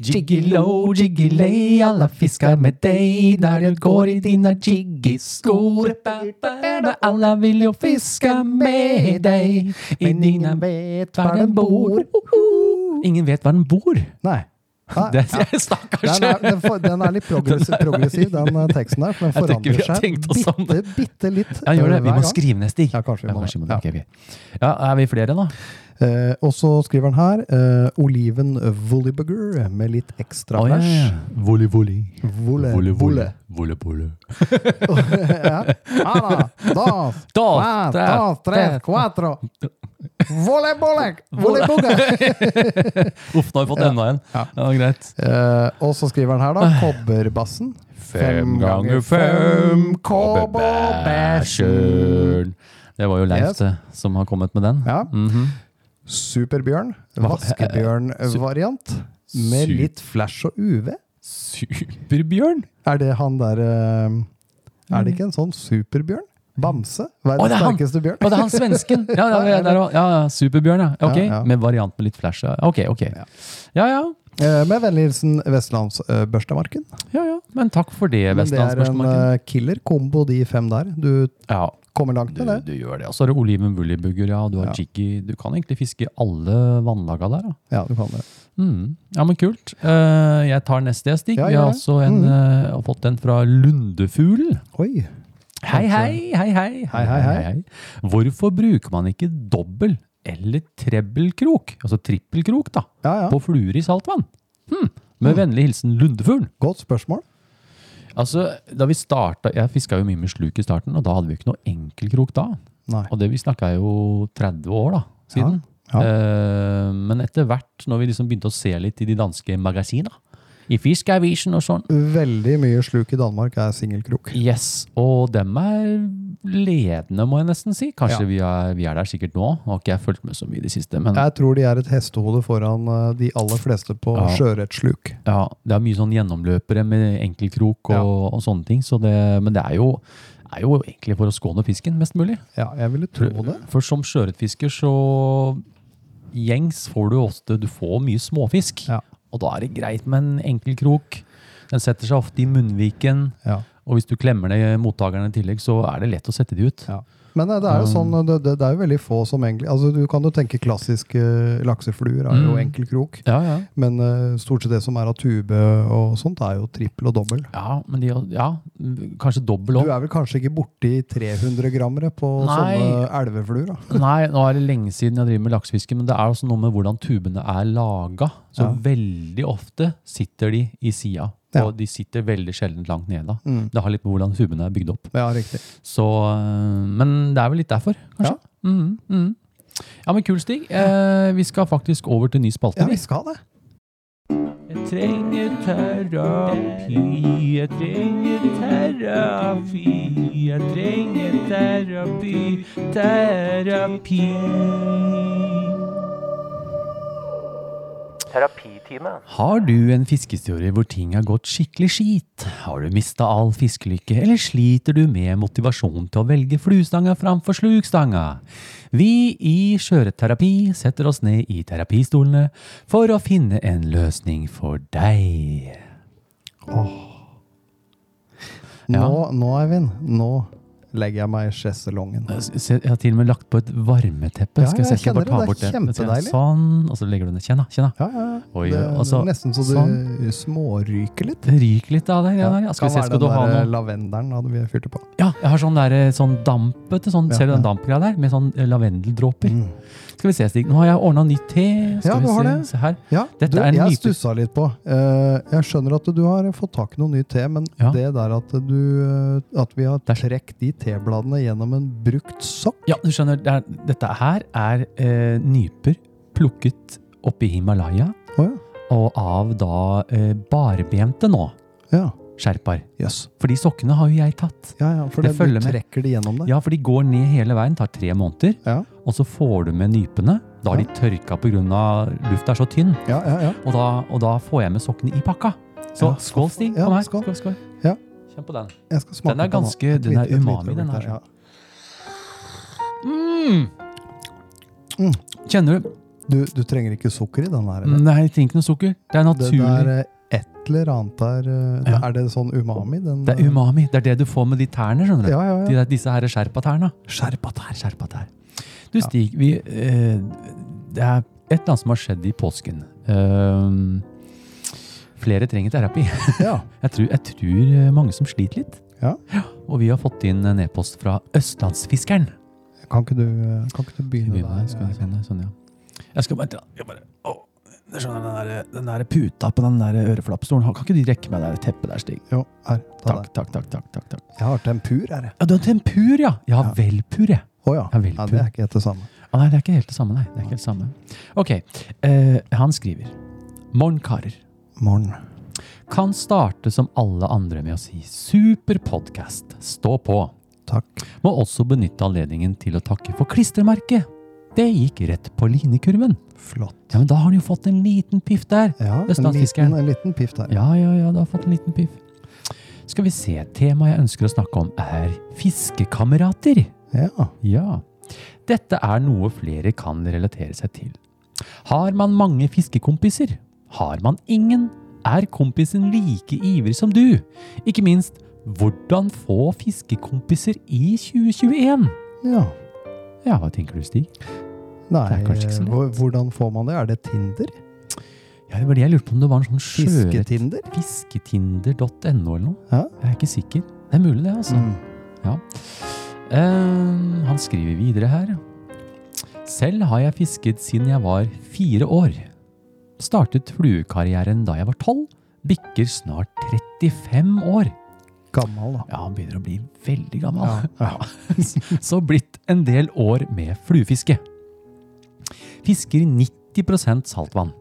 Jiggilo, jiggilei, alla fiskar med deg der jeg går i dina jiggiskor. Alla vil jo fiska med deg, men ingen vet hvor den bor. Ingen vet hvor den bor. Nei. Nei, Det ja. stakkars. Den er, den, for, den er litt progressiv, Den progressiv, den uh, teksten der. For den forandrer seg tenkt oss bitte, bitte litt Ja, gjør det. uh, Vi må skrive ned, Stig. Ja, kanskje vi må kanskje det. vi må Ja. det. Ok, ja, er vi flere, da? Eh, og så skriver han her eh, oliven volleyburger med litt ekstra Å, ja, flash. ja. Volley, volley. Volle, volle. volle. volle, volley. ja. Ana, dos, Dos, tres, dos, tres, cuatro. Volleyball! Volleyball! Uff, nå har vi fått enda en. Ja. Ja, greit. Eh, og så skriver han her, da. Kobberbassen. Fem ganger fem kobberbæsjern. Det var jo Leif Yes. som har kommet med den. Ja. Mhm. Superbjørn. Vaskebjørn-variant. Med litt flash og UV. Superbjørn? Er det han der eh, Er det ikke en sånn superbjørn? Bamse? Verdens er sterkeste bjørn. Å, det er han svensken! Ja, ja, ja, ja, Superbjørn, ja. Ok. Med variant med litt flash. Ok, ok. Ja. Ja. Eh, med vennlig hilsen Vestlandsbørstemarken. ja, ja. Men takk for det, Men det er en eh, killer kombo, de fem der. Du Ja, kommer langt med det. du gjør det. Og så er det oliven bullybugger, ja. Du har Ja. jiggy. Du kan egentlig fiske alle vannlaga der, da. Ja, du kan det. Mm. Ja, men kult. Uh, jeg tar neste, jeg, Stig. Ja, Vi har også en, Mm. uh, har fått en fra Lundefugl. Oi. Hei, hei, hei, hei. Hei, hei, hei. Hvorfor bruker man ikke dobbel eller trebbelkrok, altså trippelkrok, da, Ja, ja. på fluer i saltvann? Hm. Med Mm. vennlig hilsen Lundefugl. Godt spørsmål. Altså, da vi starta, Jeg fiska jo mye med sluk i starten, og da hadde vi ikke noe enkelkrok da. Nei. Og det vi snakka jo 30 år da, siden. Ja, ja. Eh, men etter hvert, når vi liksom begynte å se litt i de danske magasina, i Fiskeavisen og sånn, Veldig mye sluk i Danmark er singelkrok. Yes, og dem er ledende, må jeg nesten si. Kanskje Ja. vi, er, vi er der sikkert nå. Har ikke jeg fulgt med så mye i det siste. Men Jeg tror de er et hestehode foran eh, de aller fleste på Ja. sjøørretsluk. ja, det er mye sånn gjennomløpere med enkelkrok og, Ja. og sånne ting. Så det, men det er jo, er jo egentlig for å skåne fisken mest mulig. Ja, jeg ville tro det. For som sjøørretfisker så gjengs får du ofte du får mye småfisk. Ja. Og da er det greit med en enkel krok. Den setter seg ofte i munnviken. Ja. Og hvis du klemmer ned mottakerne i tillegg, så er det lett å sette de ut. Ja. Men eh, det er jo sånn, det, det, det er jo veldig få som egentlig altså Du kan jo tenke klassiske laksefluer er jo Mm. enkelkrok. Ja, ja. Men uh, stort sett det som er av tube og sånt, er jo trippel og dobbel. Ja, men de, ja, kanskje dobbel Du er vel kanskje ikke borti 300-grammere på Nei. sånne elvefluer? da? Nei, nå er det lenge siden jeg driver med laksefiske, men det er også noe med hvordan tubene er laga. Så veldig ofte sitter de i sida, Ja. og de sitter veldig sjelden langt nede. Mm. Det har litt med hvordan tubene er bygd opp. Ja, riktig. Så, øh, men det er vel litt derfor, kanskje. Ja, mm, mm. Ja, men kul, Stig. Eh, vi skal faktisk over til ny spalte. Ja, vi. vi skal det. Jeg trenger terapi, jeg trenger terapi, jeg trenger terapi, terapi, terapi. Terapitime. Har du en fiskehistorie hvor ting har gått skikkelig skit? Har du mista all fiskelykke, eller sliter du med motivasjon til å velge fluestanga framfor slukstanga? Vi i Skjøreterapi setter oss ned i terapistolene for å finne en løsning for deg. Ja. Nå, nå Eivind, nå legger jeg meg i sjeselongen. Jeg har til og med lagt på et varmeteppe. Ja, Skal jeg, se, jeg bare ta det. bort Det kjempedeilig. Sånn, og så legger du ned. Kjenn, da. Kjenn, da. Ja, ja. Oi, det, altså, det er nesten så det småryker litt. Det ryker litt av det. Ja, der. Skal vi se, Kan skal du være ha den der noe? lavendelen hadde vi fyrte på. Ja, jeg har sånn, der, sånn damp, vet du. Sånn, ser du den dampgreia der? Med sånn eh, lavendeldråper. Mm. Skal vi se, Stig. Nå har jeg ordna nytt te. Skal Ja, vi du har se, det. se her. Ja, Dette du, er en jeg stussa litt på. Eh, jeg skjønner at du har fått tak i noe ny te, men Ja. det der at, du, eh, at vi har trukket de tebladene gjennom en brukt sokk Ja, du skjønner, det er, dette her er eh, nyper plukket oppe i Himalaya, oh, ja. og av da eh, barbente nå. Ja, Skjerpar. Yes. For de sokkene har jo jeg tatt. Ja, ja, for Det det, du følger med. trekker det gjennom det. Ja, for de går ned hele veien, tar tre måneder. Ja, Og så får du med nypene. Da har de tørka pga. lufta er så tynn. ja, ja. ja. Og da, og da får jeg med sokkene i pakka. Så Ja, skål, Stig. ja, Kom her. skål. Skål, skål. Ja. Kjenn på den. Jeg skal smake Den er ganske- den er umami, den her. ja. Mm. Mm. Kjenner du? Du, du trenger ikke sukker i den her? eller? Nei, jeg trenger ikke noe sukker. Det er naturlig. der eh, et eller annet der eh, Ja. Er det sånn umami? Den, Det er umami. Det er det du får med de tærne, skjønner du. Ja, ja, De der, disse her sherpatærne. Sherpatær, sherpatær. Du Stig, vi, eh, det er et eller annet som har skjedd i påsken. Ehm, flere trenger terapi. ja. Jeg tror, jeg tror eh, mange som sliter litt. Ja. Og vi har fått inn en e-post fra Østlandsfiskeren. Kan ikke du, eh, kan ikke du begynne begynne der? Skal jeg, begynne? Sånn, ja. Jeg skal bare, jeg bare skjønner du, den, der, den der puta på den der øreflappstolen, kan ikke du rekke meg det teppet der, Stig? Jo, her. Ta Takk, takk, takk, takk, takk, takk. Jeg har tempur her, jeg. Ja, du har tempur, ja! Jeg har Ja. velpur, jeg. Å ja. Ja, ja. velpur. Det er ikke helt det samme. Ah, nei, det er ikke helt det samme, nei. Det er ikke helt det samme. Ok, eh, han skriver. Morn, karer. Morgen. Kan starte som alle andre med å si super podkast. Stå på. Takk. Må også benytte anledningen til å takke for klistremerket. Det gikk rett på linekurven. Flott. Ja, men da har han jo fått en liten piff der. Ja, en liten, en liten piff der. Ja, ja, ja, du har fått en liten piff. Skal vi se, temaet jeg ønsker å snakke om er fiskekamerater. Ja. Ja. Dette er noe flere kan relatere seg til. Har man mange fiskekompiser? Har man ingen? Er kompisen like ivrig som du? Ikke minst, hvordan få fiskekompiser i 2021? ja. Ja, hva tenker du, Stig? Nei, hvordan får man det? Er det Tinder? Ja, det var det jeg lurte på om det var en sånn. Fisketinder? Fisketinder.no eller noe. Ja. Jeg er ikke sikker. Det er mulig det, altså. Mm. Ja. Uh, han skriver videre her. Selv har jeg fisket siden jeg var fire år. Startet fluekarrieren da jeg var tolv. Bikker snart 35 år. Gammel, da. Ja, han begynner å bli veldig gammel. Ja, ja. Så blitt en del år med fluefiske. Fisker i 90% saltvann.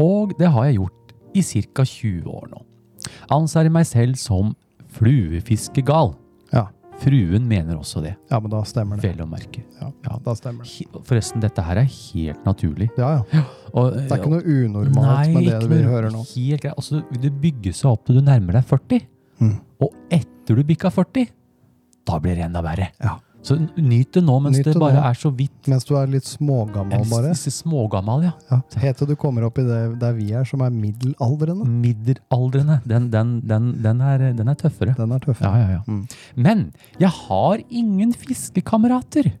Og det har jeg gjort i ca. 20 år nå. Anser meg selv som fluefiskegal. Ja. Fruen mener også det, ja, men da stemmer det. vel å merke. Ja, Ja. da stemmer det. Forresten, dette her er helt naturlig. Ja, ja. Og, Det er ikke noe unormalt med det vi hører nå. Helt greit. Altså, det bygger seg opp til du nærmer deg 40. Mm. Og etter du bikka 40, da blir det enda verre. Ja. Så nyt det nå mens Nyt det bare nå. er så vidt Mens du er litt smågammal, bare. Smågammal, ja. Ja. Helt til du kommer opp i det der vi er, som er middelaldrende. Middelaldrende. Den, den, den, den, er, den er tøffere. Den er tøffere. Ja, ja, ja. Mm. Men jeg har ingen fiskekamerater.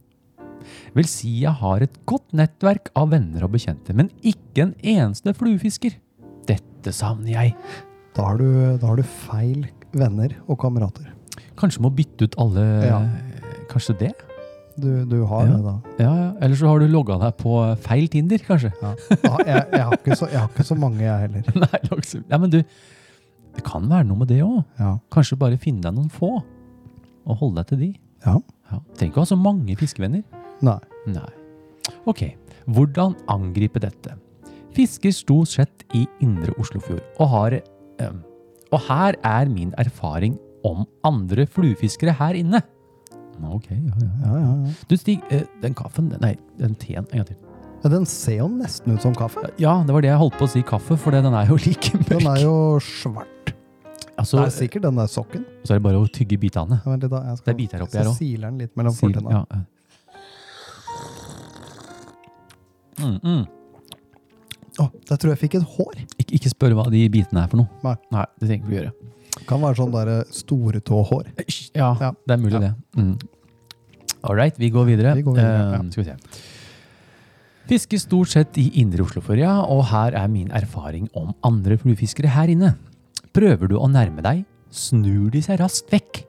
Vil si jeg har et godt nettverk av venner og bekjente, men ikke en eneste fluefisker. Dette savner jeg. Da, har du, da har du feil venner og kamerater. Kanskje må bytte ut alle Ja. Kanskje det? Du, du har Ja. det, da. Ja, ja. Eller så har du logga deg på feil Tinder, kanskje. Ja. Ja, jeg, jeg, har så, jeg har ikke så mange, jeg heller. Nei, liksom. ja, men du, det kan være noe med det òg. Ja. Kanskje bare finne deg noen få, og holde deg til de. Ja. Ja. Trenger ikke å ha så mange fiskevenner. Nei. Nei. Ok, hvordan angripe dette? Fisker stort sett i indre Oslofjord, og har øh, Og her er min erfaring om andre fluefiskere her inne. Ok, ja, ja. Ja, ja, ja. Du Stig, eh, den kaffen, nei, den teen, en gang til. Ja, Den ser jo nesten ut som kaffe. Ja, det var det jeg holdt på å si kaffe, for den er jo like mørk. Den er jo svart. altså, det er sikkert den der sokken. så er det bare å tygge bitene. Ja, vent da. Skal, Det er biter oppi her òg. Så siler den litt mellom Sil- fortenna. ja. Mm, mm. Å, der tror jeg fikk et hår. Ikke, ikke spør hva de bitene er for noe. Nei. det trenger vi ikke gjøre. Kan være sånn der storetåhår. Ja, Ja. det er mulig Ja. det. Mm. All right, vi går videre. Vi går videre, Eh, skal vi se. Fisker stort sett i indre Oslofjord, ja, og her er min erfaring om andre fluefiskere her inne. Prøver du å nærme deg, snur de seg raskt vekk.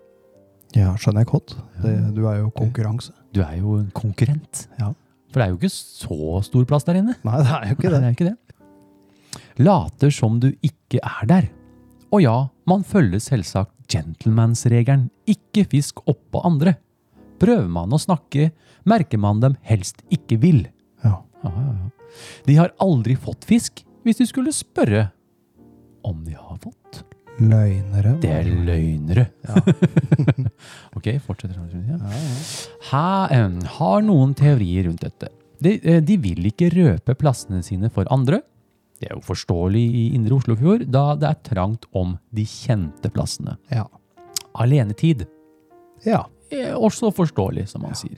Ja, skjønner jeg godt. Det, du er jo konkurranse. Du er jo en konkurrent. Ja. For det er jo ikke så stor plass der inne. Nei, det er jo ikke Nei, det. det er ikke det. Later som du ikke er der. Og ja, man følger selvsagt gentlemansregelen. Ikke fisk oppå andre. Prøver man å snakke, merker man dem helst ikke vil. Ja. Ja, ja. De har aldri fått fisk, hvis du skulle spørre om de har fått. Løgnere. Det er løgnere. Ja. Ok, fortsetter. Ja. Ja, ja. Ha, em, har noen teorier rundt dette. De, eh, de vil ikke røpe plassene sine for andre. Det er jo forståelig i Indre Oslofjord, da det er trangt om de kjente plassene. Ja. Alenetid ja. er også forståelig, som man sier.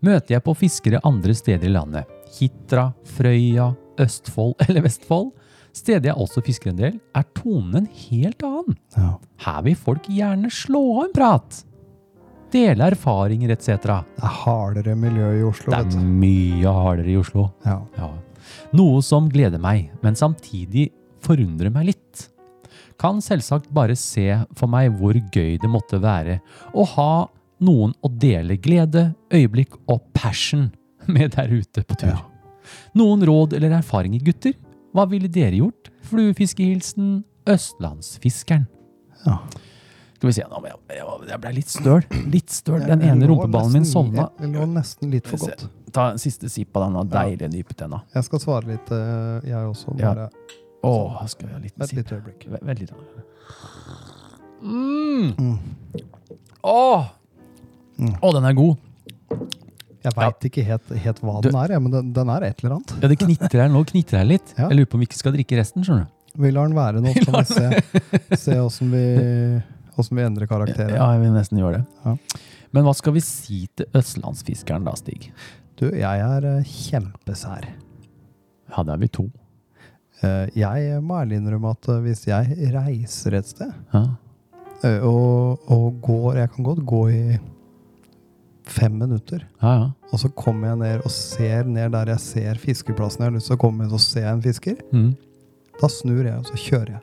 Møter jeg på fiskere andre steder i landet, Hitra, Frøya, Østfold eller Vestfold, steder jeg også fisker en del, er tonen en helt annen. ja. Her vil folk gjerne slå av en prat. Dele erfaringer etc. Det er hardere miljø i Oslo, Det er mye hardere i Oslo. Ja. Ja. Noe som gleder meg, men samtidig forundrer meg litt. Kan selvsagt bare se for meg hvor gøy det måtte være å ha noen å dele glede, øyeblikk og passion med der ute på tur. Noen råd eller erfaringer, gutter? Hva ville dere gjort? Fluefiskehilsen Østlandsfiskeren. Ja. Skal vi se, nå, jeg, jeg, ble litt støl. Litt støl. Den ene rumpeballen min sovna. Det lå nesten litt for godt. Ta en siste sipp av denne deilige nypetenna. Jeg skal svare litt, eh, jeg også. Ja. Bare Åh, skal vi ha en liten et sipp? lite øyeblikk. V- Vent litt. Mm. Mm. Åh! Mm. Åh, den er god. Jeg veit ikke helt, helt hva Du- den er, jeg, men den, den er et eller annet. Ja, det knitrer her nå. knitrer her litt. Ja. Jeg lurer på om vi ikke skal drikke resten. skjønner du? Vi lar den være nå, så kan vi se, se åssen vi, hvordan vi endrer karakterer. Ja, jeg vil nesten gjøre det. Ja. Men hva skal vi si til østlandsfiskeren da, Stig? Du, jeg er eh, kjempesær. Ja, det er vi to. Eh, Jeg må ærlig innrømme at eh, hvis jeg reiser et sted, Ja. og, og går Jeg kan godt gå i fem minutter. Ja, ja. Og så kommer jeg ned og ser ned der jeg ser fiskeplassen jeg har lyst til å komme inn og se en fisker. Mm. Da snur jeg, og så kjører jeg.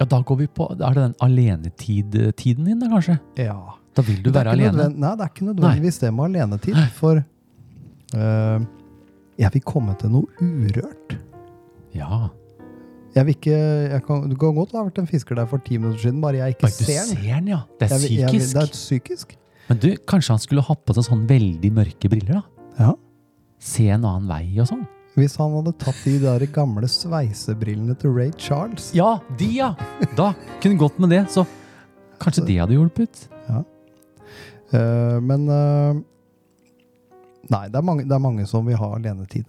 ja, da går vi på Er det den alenetid-tiden din, da, kanskje? Ja. Da vil du være alene? Nei, det er ikke nødvendigvis det med alenetid. For jeg vil komme til noe urørt. Ja. Jeg vil ikke, jeg kan, du kan godt ha vært en fisker der for ti minutter siden, bare jeg ikke Bare ser den. ser den, ja. Det er Jeg psykisk. jeg det er psykisk. Men du, kanskje han skulle ha på seg sånn veldig mørke briller, da? Ja. Se en annen vei og sånn? Hvis han hadde tatt de der gamle sveisebrillene til Ray Charles Ja, de, ja! Da kunne gått med det, så kanskje det hadde hjulpet? Eh, Men eh, Nei, det er, mange, det er mange som vil ha alenetid.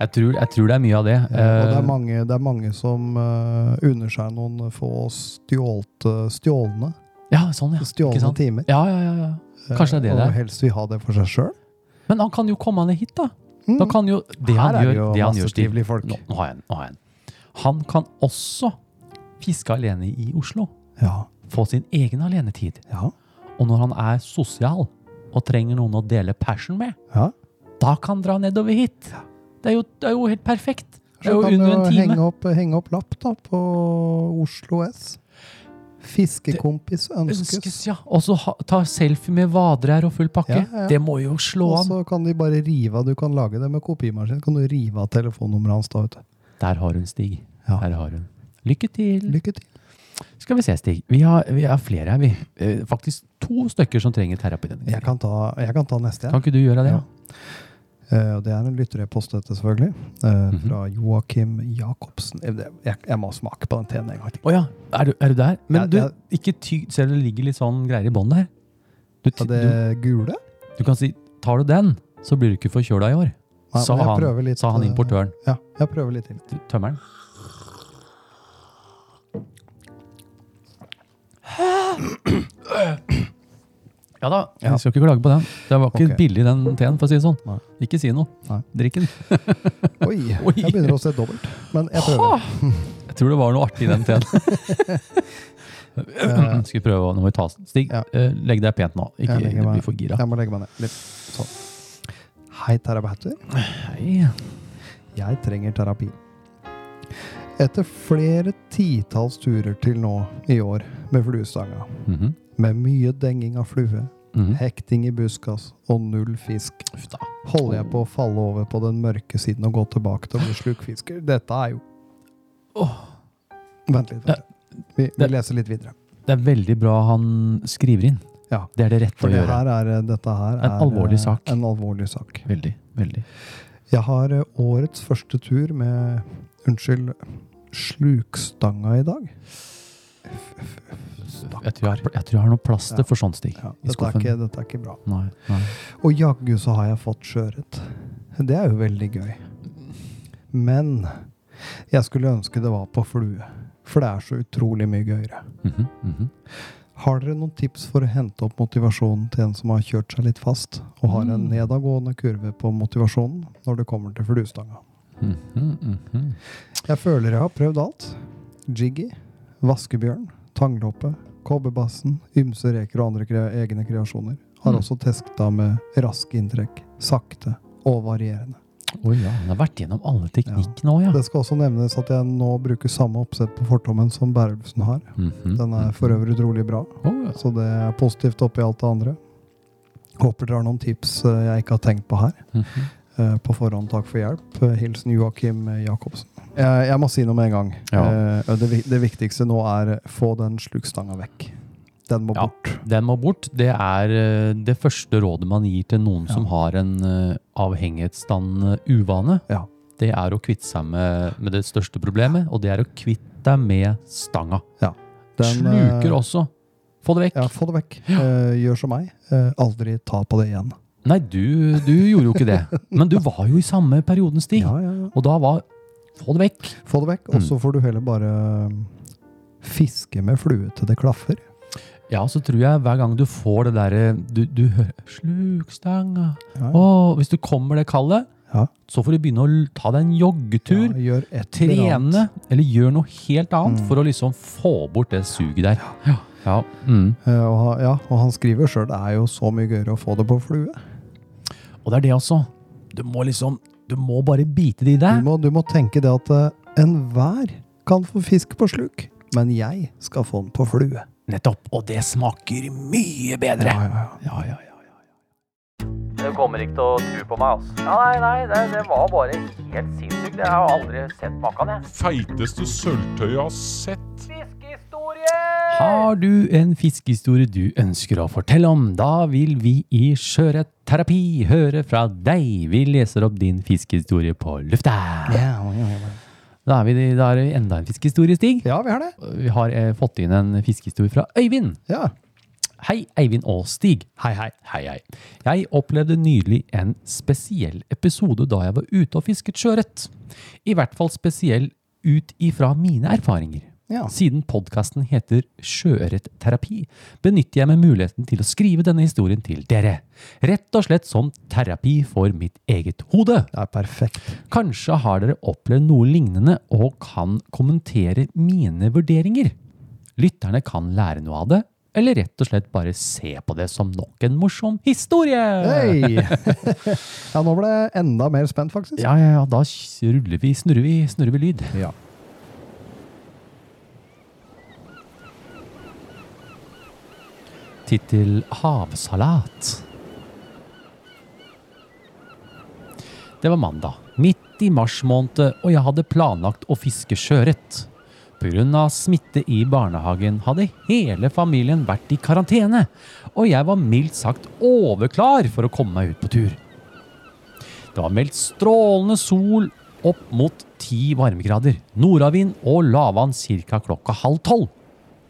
Jeg tror, jeg tror det er mye av det. Eh, og det Eh, er mange, det er mange som uh, unner seg noen få stjålte, stjålne, ja, sånn, ja. Stjålne timer. Ja, ja, ja, ja. Kanskje det er det Eh, det Og helst vil ha det for seg sjøl. Men han kan jo komme ned hit, da. Da kan jo Det han er gjør, det jo det han gjør trivelige folk. Nå, nå har jeg en. Nå har jeg. Han kan også fiske alene i Oslo. Ja. Få sin egen alenetid. Ja. Og når han er sosial og trenger noen å dele passion med, ja. da kan dra nedover hit. Det er jo, det er jo helt perfekt. Det er jo under en time. henge opp, henge opp lapp da på Oslo S. Fiskekompis ønskes. Ønskes, ja. Og så ta selfie med vadrær og full pakke. Ja, ja. Det må jo slå Og så kan de bare rive av, du kan lage det med kopimaskin, kan du rive av telefonnummeret hans da, vet du. Der har hun, Stig. Der har hun. Lykke til. Lykke til. Skal vi se, Stig. Vi har, vi har flere her, vi. Eh, Faktisk to stykker som trenger terapi Jeg kan ta, jeg kan ta neste, Kan ikke du gjøre det? Ja. Uh, det er en lytterepost dette, selvfølgelig. Uh, mm -hmm. Fra Joakim Jacobsen. Jeg, jeg må smake på den teen en gang til. Å ja. Er du, er du der? Men Ja, du, jeg- ikke ty... Ser du det ligger litt sånn greier i bånn der? Du, Ja, det gule? du, kan si Tar du den, så blir du ikke forkjøla i år. Nei, Sa han, litt, sa han importøren. Ja, jeg prøver litt til. Tømmeren. Ja da, jeg Ja. skal ikke klage på den. Det var ikke Ok. billig den teen, for å si det sånn. Nei. Ikke si noe. Nei. Drikk den. Oi, Oi. jeg begynner å se dobbelt. Men jeg prøver. Jeg tror det var noe artig i den teen. Skal vi prøve å Nå må vi ta Stig, Ja. eh, legg deg pent nå. Ikke Jeg legger meg- bli for gira. Jeg må legge meg ned. Litt sånn. Hei, terapeuter. Hei. Jeg trenger terapi. Etter flere titalls turer til nå i år med fluestanga, Mhm. med mye denging av flue, Mhm. hekting i buskas og null fisk, holder jeg på å falle over på den mørke siden og gå tilbake til å bli slukfisker. Dette er jo Vent litt. vent litt. Vi, vi leser litt videre. Det er veldig bra han skriver inn. Ja. Det er det rette å det gjøre. her er, dette her En er alvorlig eh, sak. En alvorlig sak. Veldig, veldig. Jeg har eh, årets første tur med Unnskyld, slukstanga i dag. Jeg tror jeg, jeg tror jeg har noe plaster Ja. for sånt, Stig. Ja, dette, er ikke, dette er ikke bra. Nei, nei. Og jaggu så har jeg fått skjøret. Det er jo veldig gøy. Men jeg skulle ønske det var på flue. For det er så utrolig mye gøyere. Mhm, mhm. Har dere noen tips for å hente opp motivasjonen til en som har kjørt seg litt fast, og har en Mm. nedadgående kurve på motivasjonen når det kommer til fluestanga? Mhm, mhm. Jeg føler jeg har prøvd alt. Jiggy, vaskebjørn, tanglåpe, kobberbassen, ymse reker og andre kre egne kreasjoner. Har Mm. også testa med raske inntrekk, sakte og varierende. Oi, ja. Han har vært gjennom alle teknikk nå, ja. Det skal også nevnes at jeg nå bruker samme oppsett på fortommen som Bærelsen har. -hmm. Den er mhm. for øvrig utrolig bra, oh, ja. så det er positivt oppi alt det andre. Håper dere har noen tips eh, jeg ikke har tenkt på her. Mm Eh, På forhånd takk for hjelp. Eh, Hilsen Joakim Jacobsen. Jeg, jeg må si noe med en gang. Ja. Eh, Det, det viktigste nå er få den slukstanga vekk. Den må Ja. bort. Den må bort. Det er eh, det første rådet man gir til noen som har en avhengighetsstand uvane. Ja. Det er å kvitte seg med, med det største problemet, og det er å kvitte deg med stanga. Den, Sluker eh, også. Få det vekk. Ja, få det vekk. Eh, gjør som meg. Eh, aldri ta på det igjen. Nei, du, du gjorde jo ikke det. Men du var jo i samme perioden, Stig. Ja, ja, ja. Og da var Få det vekk. Få det vekk, og så får du heller bare eh, fiske med flue til det klaffer. Ja, så tror jeg hver gang du får det derre du, du hører Slukstanga. Ja, Å, hvis du kommer det kallet, Ja. så får du begynne å ta deg en joggetur. Trene, eller gjør noe helt annet Mm. for å liksom få bort det suget der. Ja. ja. Mm. Eh, og, ja, og han skriver sjøl det er jo så mye gøyere å få det på flue. Og det er det også. Du må liksom Du må bare bite det i Du deg. må, du må tenke det at uh, enhver kan få fisk på sluk, men jeg skal få den på flue. Nettopp. Og det smaker mye bedre. Ja, ja, ja. Ja, ja, ja. Du kommer ikke til å tro på meg, altså. Nei, nei, det, det var bare helt sinnssykt. Jeg har aldri sett maken, jeg. Feiteste sølvtøyet jeg har sett. Har du en fiskehistorie du ønsker å fortelle om, da vil vi i Sjøretterapi høre fra deg. Vi leser opp din fiskehistorie på lufta. Ja, ja, ja. Da er, vi, da er det enda en fiskehistorie, Stig. ja, vi har det. Vi har eh, fått inn en fiskehistorie fra Øyvind. Ja. Hei, Eivind og Stig. Hei, hei. Hei, hei. Jeg opplevde nylig en spesiell episode da jeg var ute og fisket sjøørret. I hvert fall spesiell ut ifra mine erfaringer. Ja. Siden podkasten heter Sjøørretterapi, benytter jeg meg muligheten til å skrive denne historien til dere. Rett og slett som terapi for mitt eget hode. Det er perfekt. Kanskje har dere opplevd noe lignende og kan kommentere mine vurderinger. Lytterne kan lære noe av det, eller rett og slett bare se på det som nok en morsom historie. Hei! ja, nå ble jeg enda mer spent, faktisk. Ja, ja, ja, da ruller vi, snurrer vi, snurrer vi lyd. Ja. Tittel Havsalat. Det var mandag, midt i mars måned, og jeg hadde planlagt å fiske sjøørret. Pga. smitte i barnehagen hadde hele familien vært i karantene, og jeg var mildt sagt overklar for å komme meg ut på tur. Det var meldt strålende sol opp mot ti varmegrader, nordavind og lavvann ca. klokka halv tolv.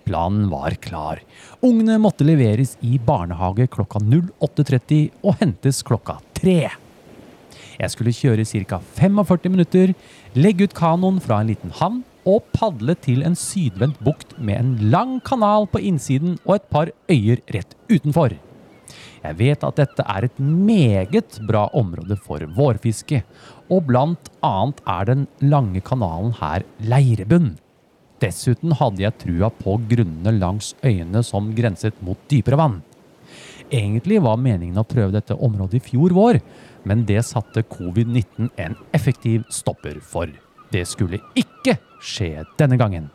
Planen var klar. Ungene måtte leveres i barnehage klokka 08.30 og hentes klokka 3. Jeg skulle kjøre ca. 45 minutter, legge ut kanoen fra en liten havn og padle til en sydvendt bukt med en lang kanal på innsiden og et par øyer rett utenfor. Jeg vet at dette er et meget bra område for vårfiske, og blant annet er den lange kanalen her leirebunn. Dessuten hadde jeg trua på grunnene langs øyene som grenset mot dypere vann. Egentlig var meningen å prøve dette området i fjor vår, men det satte covid-19 en effektiv stopper for. Det skulle ikke skje denne gangen.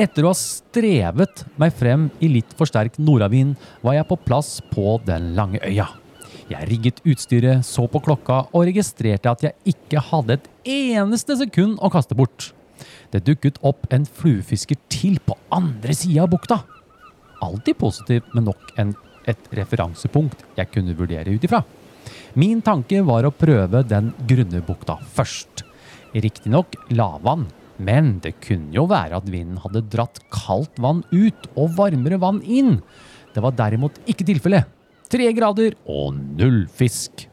Etter å ha strevet meg frem i litt for sterk nordavind, var jeg på plass på den lange øya. Jeg rigget utstyret, så på klokka og registrerte at jeg ikke hadde et eneste sekund å kaste bort. Det dukket opp en fluefisker til på andre sida av bukta. Alltid positivt men nok en, et referansepunkt jeg kunne vurdere ut ifra. Min tanke var å prøve den grunne bukta først. Riktignok lavvann, men det kunne jo være at vinden hadde dratt kaldt vann ut og varmere vann inn. Det var derimot ikke tilfellet. Tre grader og null fisk.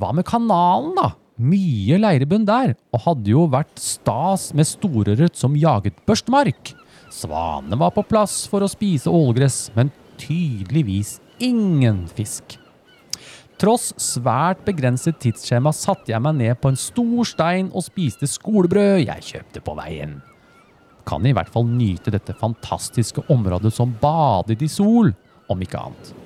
Hva med kanalen, da? Mye leirbunn der, og hadde jo vært stas med storørret som jaget børstmark. Svanene var på plass for å spise ålgress, men tydeligvis ingen fisk. Tross svært begrenset tidsskjema satte jeg meg ned på en stor stein og spiste skolebrød jeg kjøpte på veien. Kan i hvert fall nyte dette fantastiske området som badet i sol, om ikke annet.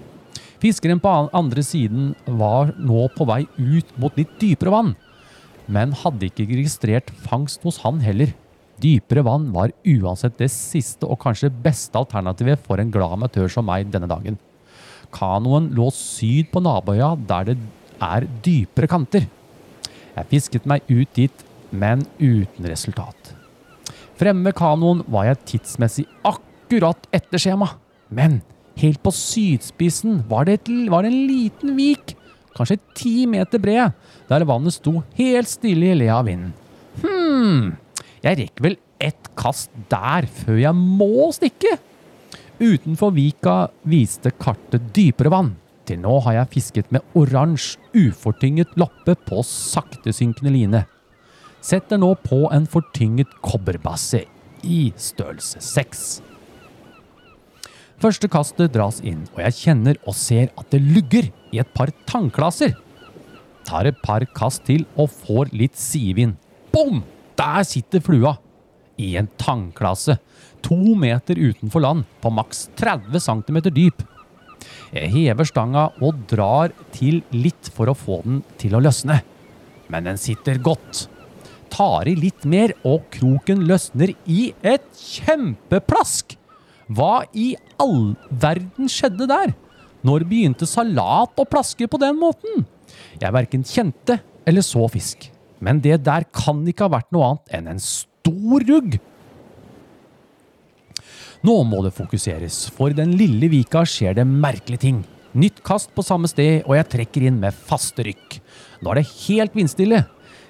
Fiskeren på andre siden var nå på vei ut mot litt dypere vann, men hadde ikke registrert fangst hos han heller. Dypere vann var uansett det siste og kanskje beste alternativet for en glad amatør som meg denne dagen. Kanoen lå syd på naboøya der det er dypere kanter. Jeg fisket meg ut dit, men uten resultat. Fremme ved kanoen var jeg tidsmessig akkurat etter skjema. Men helt på sydspissen var det, et, var det en liten vik, kanskje ti meter bred, der vannet sto helt stille i le av vinden. Hm, jeg rekker vel ett kast der før jeg må stikke. Utenfor vika viste kartet dypere vann. Til nå har jeg fisket med oransje, ufortynget loppe på saktesynkende line. Setter nå på en fortynget kobberbasse i størrelse 6. Første kastet dras inn, og jeg kjenner og ser at det lugger i et par tannklasser. Tar et par kast til og får litt sidevind. Bom! Der sitter flua! I en tangklasse. To meter utenfor land, på maks 30 cm dyp. Jeg hever stanga og drar til litt for å få den til å løsne. Men den sitter godt. Tar i litt mer, og kroken løsner i et kjempeplask! Hva i all verden skjedde der? Når begynte salat å plaske på den måten? Jeg verken kjente eller så fisk. Men det der kan ikke ha vært noe annet enn en stor rugg. Nå må det fokuseres, for i den lille vika skjer det merkelige ting. Nytt kast på samme sted, og jeg trekker inn med faste rykk. Nå er det helt vindstille.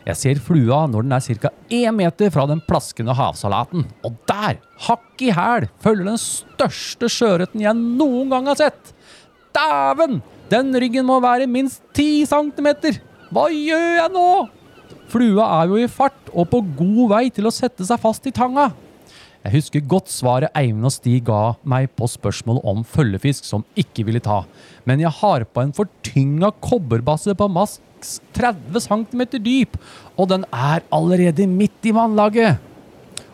Jeg ser flua når den er ca. én meter fra den plaskende havsalaten. Og der, hakk i hæl, følger den største sjøørreten jeg noen gang har sett. Dæven! Den ryggen må være minst ti centimeter. Hva gjør jeg nå? Flua er jo i fart og på god vei til å sette seg fast i tanga. Jeg husker godt svaret Eivind og Stig ga meg på spørsmålet om følgefisk som ikke ville ta, men jeg har på en fortynga kobberbasse på maks 30 cm dyp, og den er allerede midt i vannlaget.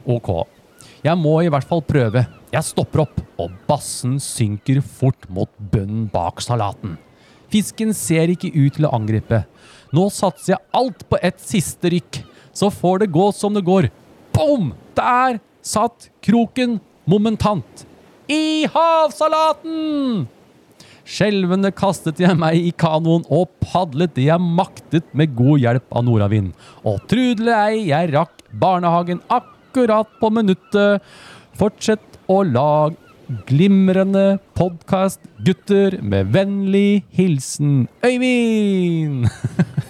Ok, jeg må i hvert fall prøve. Jeg stopper opp, og bassen synker fort mot bunnen bak salaten. Fisken ser ikke ut til å angripe. Nå satser jeg alt på et siste rykk, så får det gå som det går. Bom! Der satt kroken momentant. I havsalaten! Skjelvende kastet jeg meg i kanoen og padlet det jeg maktet med god hjelp av nordavind. Og trudle ei, jeg rakk barnehagen akkurat på minuttet. Fortsett å lag glimrende podkast, gutter, med vennlig hilsen Øyvind!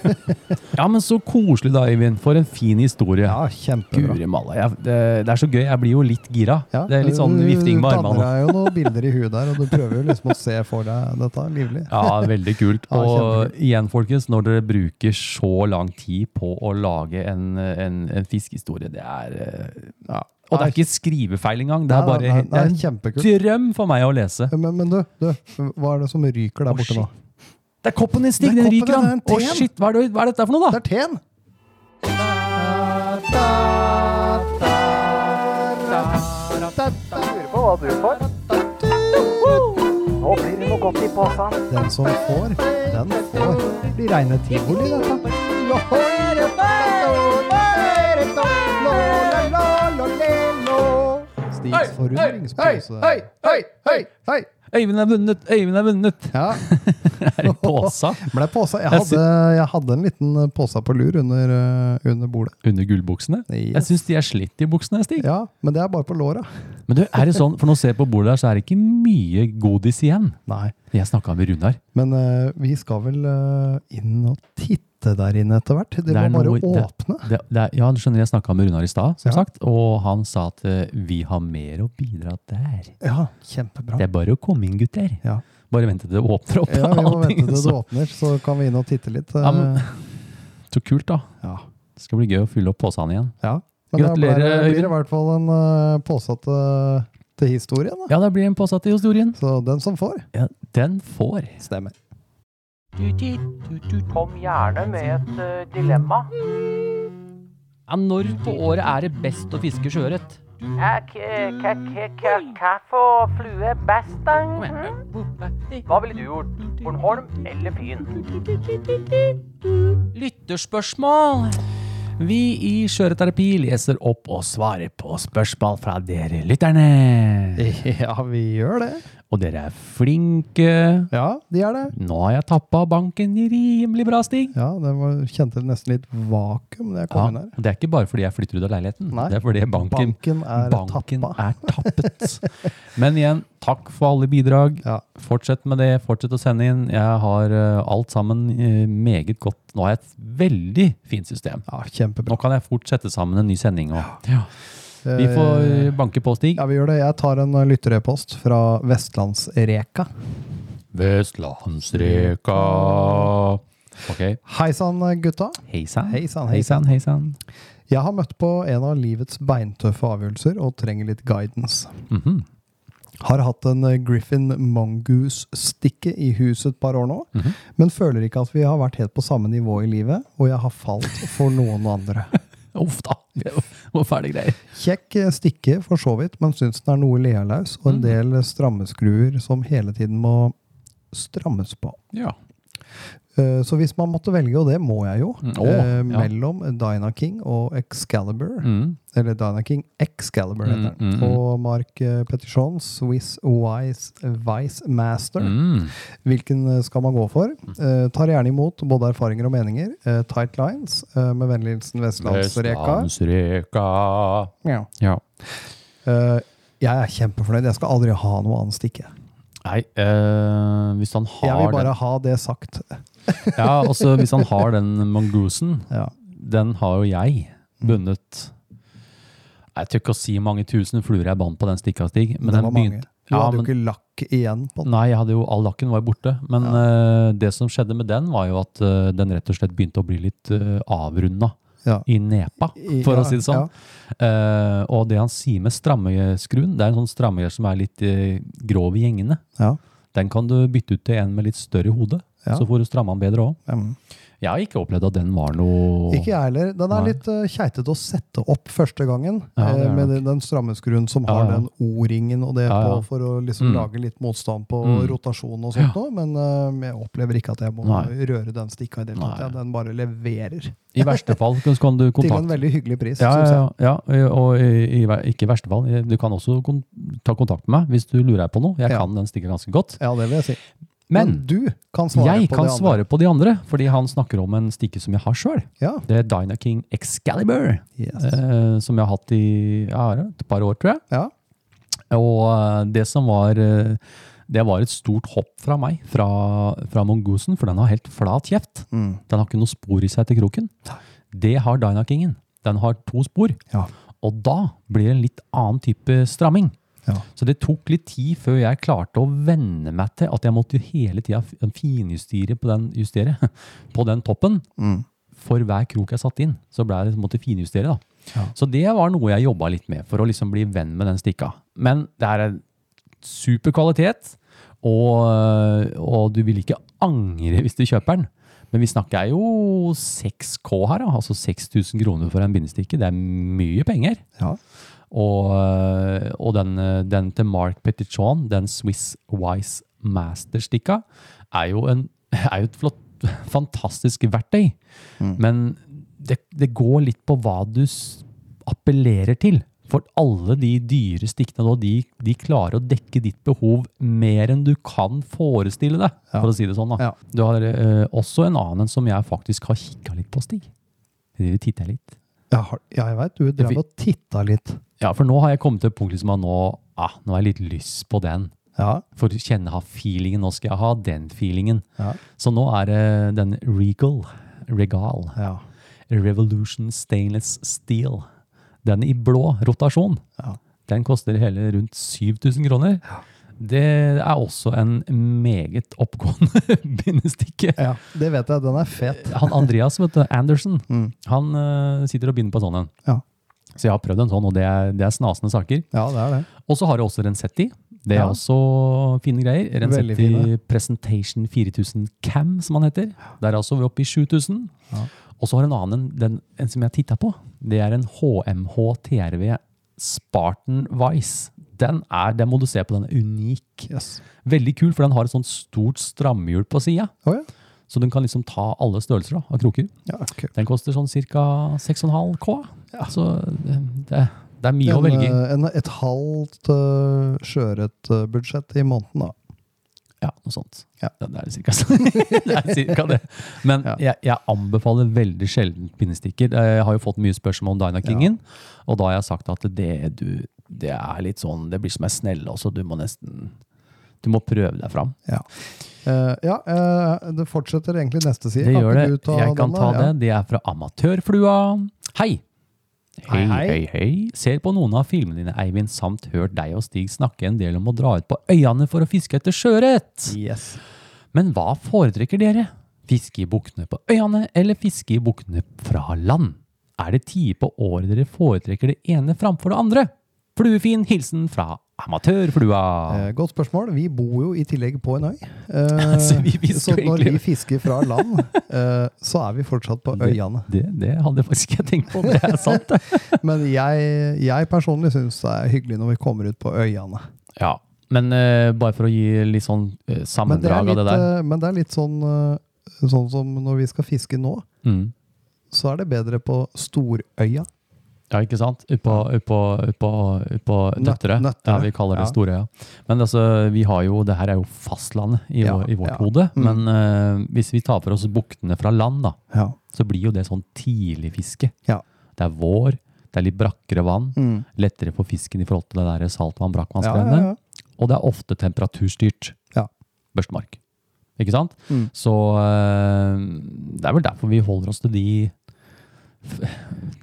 ja, men så koselig da, Øyvind. For en fin historie. Ja, kjempebra. Jeg, det, det er så gøy. Jeg blir jo litt gira. Ja, det er litt sånn vifting med Du armene. danner deg jo noen bilder i huet der, og du prøver jo liksom å se for deg dette livlig. Ja, veldig kult. Og ja, igjen, folkens, når dere bruker så lang tid på å lage en, en, en fiskehistorie, det er eh, Ja. Og det er ikke skrivefeil engang. Det er bare det er en drøm for meg å lese. Men, men du, du, hva er det som ryker der Å, borte nå? Det er koppen din, Stig! Det er Den koppen, ryker, det er han! en Å, shit! Hva er, det, hva er dette for noe, Det da? er teen! Lurer på hva du får. Nå blir det noe godt i posen. Den som får, den får. Det blir reine tivoli, dette. Stigs forundringspose. hei, hei, hei! Hei! Øyvind er vunnet! Øyvind er vunnet! Ja, Er det påsa? ble påsa. Jeg Jeg hadde, jeg hadde en liten påsa på lur under, eh, under bordet. Under gullbuksene? Jeg Yes. syns de er slitt, de buksene, Stig. Ja, men det er bare på låra. Men du, er det sånn, for nå ser jeg på bordet der, så er det ikke mye godis igjen. Nei. Jeg snakka med Runar. Men uh, vi skal vel uh, inn og titte der inne etter hvert. Det, må bare noe- åpne. Det, det det, ja, du skjønner, jeg snakka med Runar i stad, som Ja. sagt, og han sa at uh, vi har mer å bidra der. Ja, kjempebra. Det er bare å komme inn, gutter. Ja. Bare vente til det åpner opp. Ja, vi må allting, vente til det åpner, så kan vi inn og titte litt. eh, Ja, men- Så kult, da. ja. Det skal bli gøy å fylle opp posene igjen. ja. Men Gratulerer, det- blir i hvert fall en uh, pose til, til historien. Da. Ja, det blir en pose til historien. Så den som får, Ja, den får. stemmer. Kom gjerne med et eh, dilemma. Ja, når på året er det best å fiske sjøørret? Hva for flue best, da? Hva ville du gjort? Bornholm eller Fyn? Lytterspørsmål. Vi i Skjøreterapi leser opp og svarer på spørsmål fra dere lytterne. Ja, vi gjør det. Og dere er flinke. Ja, de er det. Nå har jeg tappa banken rimelig bra, Stig. Ja, det var, kjente nesten litt vakuum da jeg kom Ja, inn her. og det er ikke bare fordi jeg flytter ut av leiligheten. Nei, det er fordi banken, banken er banken er tappet. Men igjen, takk for alle bidrag. Ja. Fortsett med det. Fortsett å sende inn. Jeg har uh, alt sammen uh, meget godt. Nå har jeg et veldig fint system. Ja, kjempebra. Nå kan jeg fort sette sammen en ny sending. Og, ja. Vi får Eh, banke på, Stig. Ja, vi gjør det. Jeg tar en eh, lytterepost fra Vestlandsreka. Vestlandsreka. Ok. Hei sann, gutta. Hei sann. Jeg har møtt på en av livets beintøffe avgjørelser og trenger litt guidance. Mhm. Har hatt en eh, Griffin Mongoose-stikke i huset et par år nå, Mhm. men føler ikke at vi har vært helt på samme nivå i livet, og jeg har falt for noen andre. Uff da. Var fæle greier. Kjekk stikke for så vidt, men syns den er noe lealaus, og en del strammeskruer som hele tiden må strammes på. Ja. Eh, Så hvis man måtte velge, og det må jeg jo, Mm, oh, eh, ja. mellom Dina King og Excalibur, Mm. eller Dina King Excalibur heter den, Mm, mm, mm. og Mark eh, Swiss Wise Vice Master, Mm. hvilken eh, skal man gå for? Eh, tar gjerne imot både erfaringer og meninger. Eh, tight lines, med vennlig hilsen Vestlandsreka. Vestlandsreka. Ja. Ja. Eh, jeg er kjempefornøyd. Jeg skal aldri ha noe annet stikke. Nei, hvis han har Jeg vil bare ha det sagt. Den Ja, også hvis han har den mongoosen, Ja. den har jo jeg Mm. bundet Jeg tør ikke å si mange tusen fluer jeg bandt på den stikka, Stig. Men det den var mange. begynte Du Ja, hadde jo ikke lakk igjen på den. Nei, jeg hadde jo, all lakken var borte. Men eh, det som skjedde med den, var jo at uh, den rett og slett begynte å bli litt uh, avrunda Ja. i nepa, for ja, å si det sånn. Eh, og det han sier med strammeskruen, det er en sånn strammegjør som er litt uh, grov i gjengene. Ja. Den kan du bytte ut til en med litt større hode, Ja. så får du stramme den bedre òg. Mm. Jeg har ikke opplevd at den var noe Ikke jeg heller. Den er Nei. litt uh, keitete å sette opp første gangen. Ja, eh, med nok. den, strammeskruen som har ja. den O-ringen og det på for å liksom Mm. lage litt motstand på Mm. rotasjon og sånt noe. Men uh, jeg opplever ikke at jeg må Nei. røre den stikka i det hele tatt. Den bare leverer. I verste fall kan du Til en veldig hyggelig pris, ja, og i, i, ikke i verste fall. Du kan også kon ta kontakt med meg hvis du lurer på noe. Jeg kan den stikka ganske godt. Ja, det vil jeg si. Men du kan svare jeg på kan de andre. svare på de andre, fordi han snakker om en stikke som jeg har sjøl. Ja. Det er Dynaking Excalibur, Yes. eh, som jeg har hatt i ja, et par år, tror jeg. Ja. Og eh, det som var eh, Det var et stort hopp fra meg, fra, fra mongoosen, for den har helt flat kjeft. Mm. Den har ikke noe spor i seg til kroken. Det har Dynakingen. Den har to spor. Ja. Og da blir det en litt annen type stramming. Ja. Så det tok litt tid før jeg klarte å venne meg til at jeg måtte hele tida finjustere på den, justere, på den toppen. Mm. For hver krok jeg satte inn, så ble jeg måtte finjustere. da. Ja. Så det var noe jeg jobba litt med, for å liksom bli venn med den stikka. Men det er en super kvalitet, og, og du vil ikke angre hvis du kjøper den. Men vi snakker jo 6K her, altså 6000 kroner for en bindestikke. Det er mye penger. Ja. Og, øh, og den, øh, den til Mark Petitjon, den Swiss Wise Master-stikka, er jo, en, er jo et flott, fantastisk verktøy. Men det, det går litt på hva du appellerer til. For alle de dyre stikkene nå, de, de klarer å dekke ditt behov mer enn du kan forestille deg, Ja. for å si det sånn. da. Ja. Du har eh, også en annen som jeg faktisk har kikka litt på, Stig. Det titter jeg litt. Ja, jeg veit. Du drev og titta litt. Ja, for nå har jeg kommet til et punkt liksom at nå, ah, nå har jeg litt lyst på den. Ja. For å kjenne ha feelingen. Nå skal jeg ha den feelingen. Ja. Så nå er det den Regal, Regal, Ja. Revolution Stainless Steel. Den i blå rotasjon. Ja. Den koster hele rundt 7000 kroner. Det er også en meget oppgående bindestikke. ja. Det vet jeg. Den er fet. Han Andreas vet du, Andersen, Mm. han uh, sitter og binder på sånn en. Ja. Så jeg har prøvd en sånn, og det er, det er snasende saker. Ja, det er det. Og så har jeg også Rensetti. Det er Ja. også fine greier. Rensetti fine. Presentation 4000 Cam, som han heter. Der er altså vi oppe i 7000. Ja. Og så har en annen, den, en som jeg titta på, det er en HMH TRV Spartan Vice. Den er, den må du se på, den er unik. Yes. Veldig kul, for den har et sånt stort stramhjul på sida. Oh, ja. Så den kan liksom ta alle størrelser da, av kroker. ja okay. Den koster sånn ca. 6,5 K. Så det, det, Det er mye å velge i. eh, et halvt uh, sjøørretbudsjett i måneden, da. Ja, noe sånt. Ja. det er cirka, det er cirka det. Men Ja. jeg, jeg anbefaler veldig sjelden pinnestikker. Jeg har jo fått mye spørsmål om Dynakingen, og da har jeg sagt at det, du, det er litt sånn Det blir som ei snelle også. Du må nesten Du må prøve deg fram. Ja, Uh, ja uh, det fortsetter egentlig neste side. Det gjør det. Jeg kan den, ta det. Ja. Det er fra Amatørflua. Hei! Hei, Hei, hei. hei. Ser på noen av filmene dine, Eivind, samt hørt deg og Stig snakke en del om å dra ut på øyene for å fiske etter sjøørret. Yes. Men hva foretrekker dere? Fiske i buktene på øyene, eller fiske i buktene fra land? Er det tider på året dere foretrekker det ene framfor det andre? Fluefin hilsen fra Amatørflua. Eh, godt spørsmål. Vi bor jo i tillegg på en øy. Eh, Så vi så når vi fisker fra land, eh, så er vi fortsatt på øyene. Det, det hadde faktisk ikke tenkt på. Det er sant. Men jeg, jeg personlig syns det er hyggelig når vi kommer ut på øyene. Ja, men eh, bare for å gi litt sånn eh, Men det sammendrag av det der. men det er litt sånn, sånn som når vi skal fiske nå, Mm. så er det bedre på Storøya. Ja, ikke sant? Utpå Nøt- Nøtterøy. Nøtterøy, Ja, vi kaller det ja. Storøya. Men altså, vi har jo, det her er jo fastlandet i, Ja, vår, i vårt ja. hode. Mm. Men eh, hvis vi tar for oss buktene fra land, da, Ja. så blir jo det sånn tidligfiske. Ja. Det er vår, det er litt brakkere vann, Mm. lettere for fisken i forhold til det der saltvann, Ja, brakkvannsgreiene. ja, ja. Og det er ofte temperaturstyrt Ja. børstemark. Ikke sant? Mm. Så uh, det er vel derfor vi holder oss til de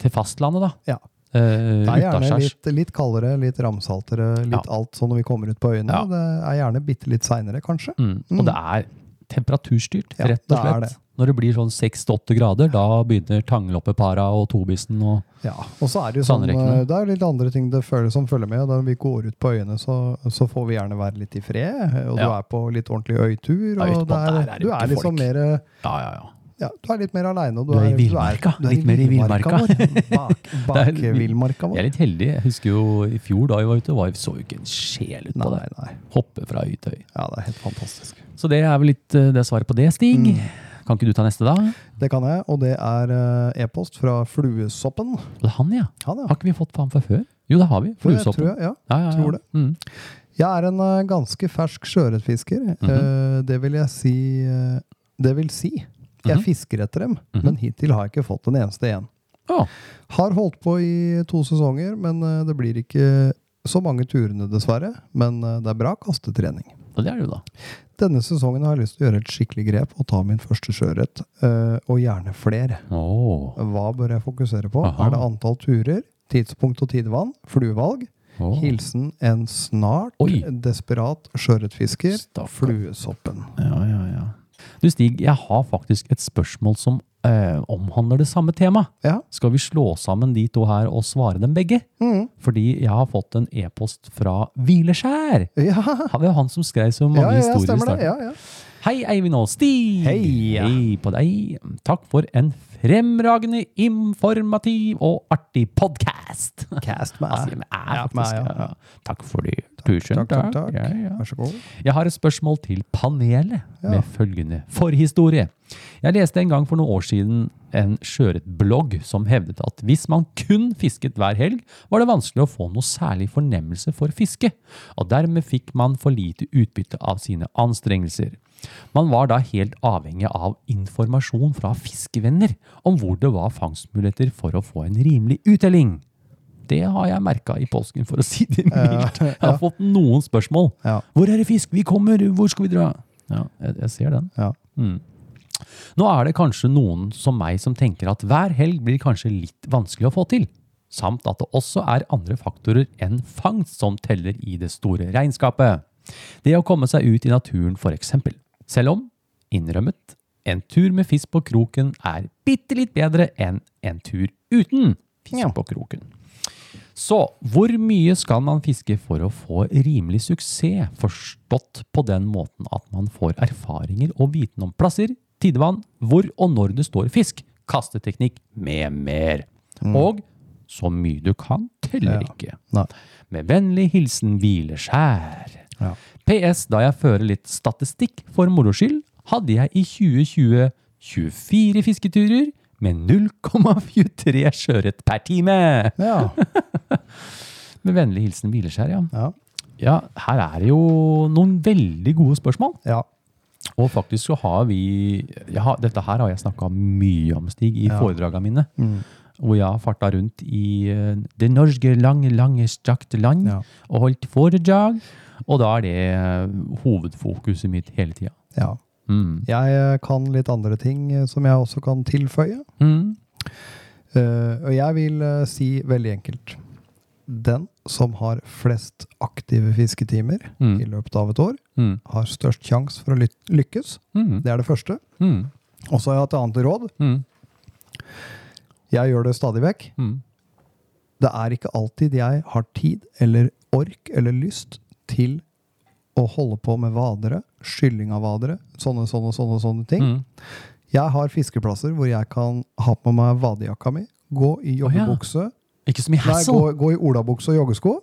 til fastlandet, da. Ja. Uh, Det er gjerne litt, litt kaldere, litt ramsaltere, litt alt sånn når vi kommer ut på øyene. Ja. Det er gjerne bitte litt seinere, kanskje. Mm. Mm. Og det er temperaturstyrt, Ja, rett og slett. det. Når det blir sånn 6-8 grader, da begynner tangeloppepara og tobisen og Ja, og så er det jo sånn, eh, det er litt andre ting det føler, som følger med. Når vi går ut på øyene, så, så får vi gjerne være litt i fred. Og du er på litt ordentlig øytur. Og ja, det er, der er du er liksom folk. mer eh, Ja, ja, ja. Ja, Du er litt mer aleine. Du er i villmarka. du Litt mer i villmarka. vår. Bak, vår. Jeg er litt heldig. Jeg husker jo i fjor da vi var ute, var, så jo ikke en sjel ut på Nei, det. nei. Hoppe fra øy til øy. Ja, det er helt fantastisk. Så det er vel litt eh, det svaret på det, Stig. Mm. Kan ikke du ta neste, da? Det kan jeg, og det er eh, e-post fra Fluesoppen. Det er han, ja. Han, ja. Har ikke vi fått på ham fra før? Jo, det har vi. Det tror Fluesoppen. jeg, ja. Ja, ja, tror det. Mm. Jeg er en eh, ganske fersk sjøørretfisker. Mm -hmm. det vil jeg si Det vil si, jeg Mhm. fisker etter dem, Mhm. men hittil har jeg ikke fått en eneste en. Ah. Har holdt på i to sesonger, men eh, det blir ikke så mange turene, dessverre. Men eh, det er bra kastetrening. og det er det jo, da. Denne sesongen har jeg lyst til å gjøre et skikkelig grep og ta min første sjøørret. eh, og gjerne flere. Oh. Hva bør jeg fokusere på? Aha. Er det antall turer, tidspunkt og tidevann, fluevalg? Oh. Hilsen en snart Oi. desperat sjøørretfisker, fluesoppen. Ja, ja, ja. Du Stig, jeg har faktisk et spørsmål som eh, omhandler det samme temaet. Ja. Skal vi slå sammen de to her og svare dem begge? Mm. Fordi jeg har fått en e-post fra Hvileskjær. Ja. Det var han som skrev så mange ja, ja, historier i starten. Ja, ja. Hei, Eivind og Stig! Hei. Hei på deg. Takk for en fremragende, informativ og artig podkast. Cast med Altså, æ. med æ, Ja, faktisk. med. Takk for det. Tusen takk, takk, takk. Ja, ja. Vær så god. Jeg har et spørsmål til panelet Ja. med følgende forhistorie. Jeg leste en gang for noen år siden en sjøørretblogg som hevdet at hvis man kun fisket hver helg, var det vanskelig å få noe særlig fornemmelse for fiske, og dermed fikk man for lite utbytte av sine anstrengelser. Man var da helt avhengig av informasjon fra fiskevenner om hvor det var fangstmuligheter for å få en rimelig uttelling. Det har jeg merka i påsken, for å si det mildt. Jeg har fått noen spørsmål. Hvor er det fisk? Vi kommer! Hvor skal vi dra? Ja, jeg, jeg ser den. Mm. Nå er det kanskje noen som meg som tenker at hver helg blir kanskje litt vanskelig å få til, samt at det også er andre faktorer enn fangst som teller i det store regnskapet. Det å komme seg ut i naturen eksempel. Selv om, innrømmet, en tur med fisk på kroken er bitte litt bedre enn en tur uten fisk på kroken. Så hvor mye skal man fiske for å få rimelig suksess, forstått på den måten at man får erfaringer og viten om plasser, tidevann, hvor og når det står fisk, kasteteknikk med mer. Og så mye du kan, teller Ja. ikke. Nei. Med vennlig hilsen Hvileskjær. Ja. PS, da jeg fører litt statistikk for moro skyld, hadde jeg i 2020 24 fisketurer med 0,23 sjøørret per time. Ja. Med vennlig hilsen Hvileskjær, ja. Ja. Ja, her er det jo noen veldig gode spørsmål. ja. Og faktisk så har vi har, Dette her har jeg snakka mye om, Stig, i Ja. foredragene mine. Mm. Hvor jeg har farta rundt i eh, det norske lange, lange, strakte land Ja. og holdt foredrag. Og da er det eh, hovedfokuset mitt hele tida. ja. Mm. Jeg eh, kan litt andre ting eh, som jeg også kan tilføye. Mm. Uh, og jeg vil uh, si veldig enkelt. Den som har flest aktive fisketimer Mm. i løpet av et år, Mm. har størst sjanse for å ly- lykkes. Mm. Det er det første. Mm. Og så har jeg et annet råd. Mm. Jeg gjør det stadig vekk. Det er ikke alltid jeg har tid eller ork eller lyst til å holde på med vadere, skylling av vadere, sånne, sånne, sånne, sånne ting. Mm. Jeg har fiskeplasser hvor jeg kan ha på meg vadejakka mi, gå i Å, ja. joggebukse, Ikke så mye nei, gå, gå i olabukse og joggesko,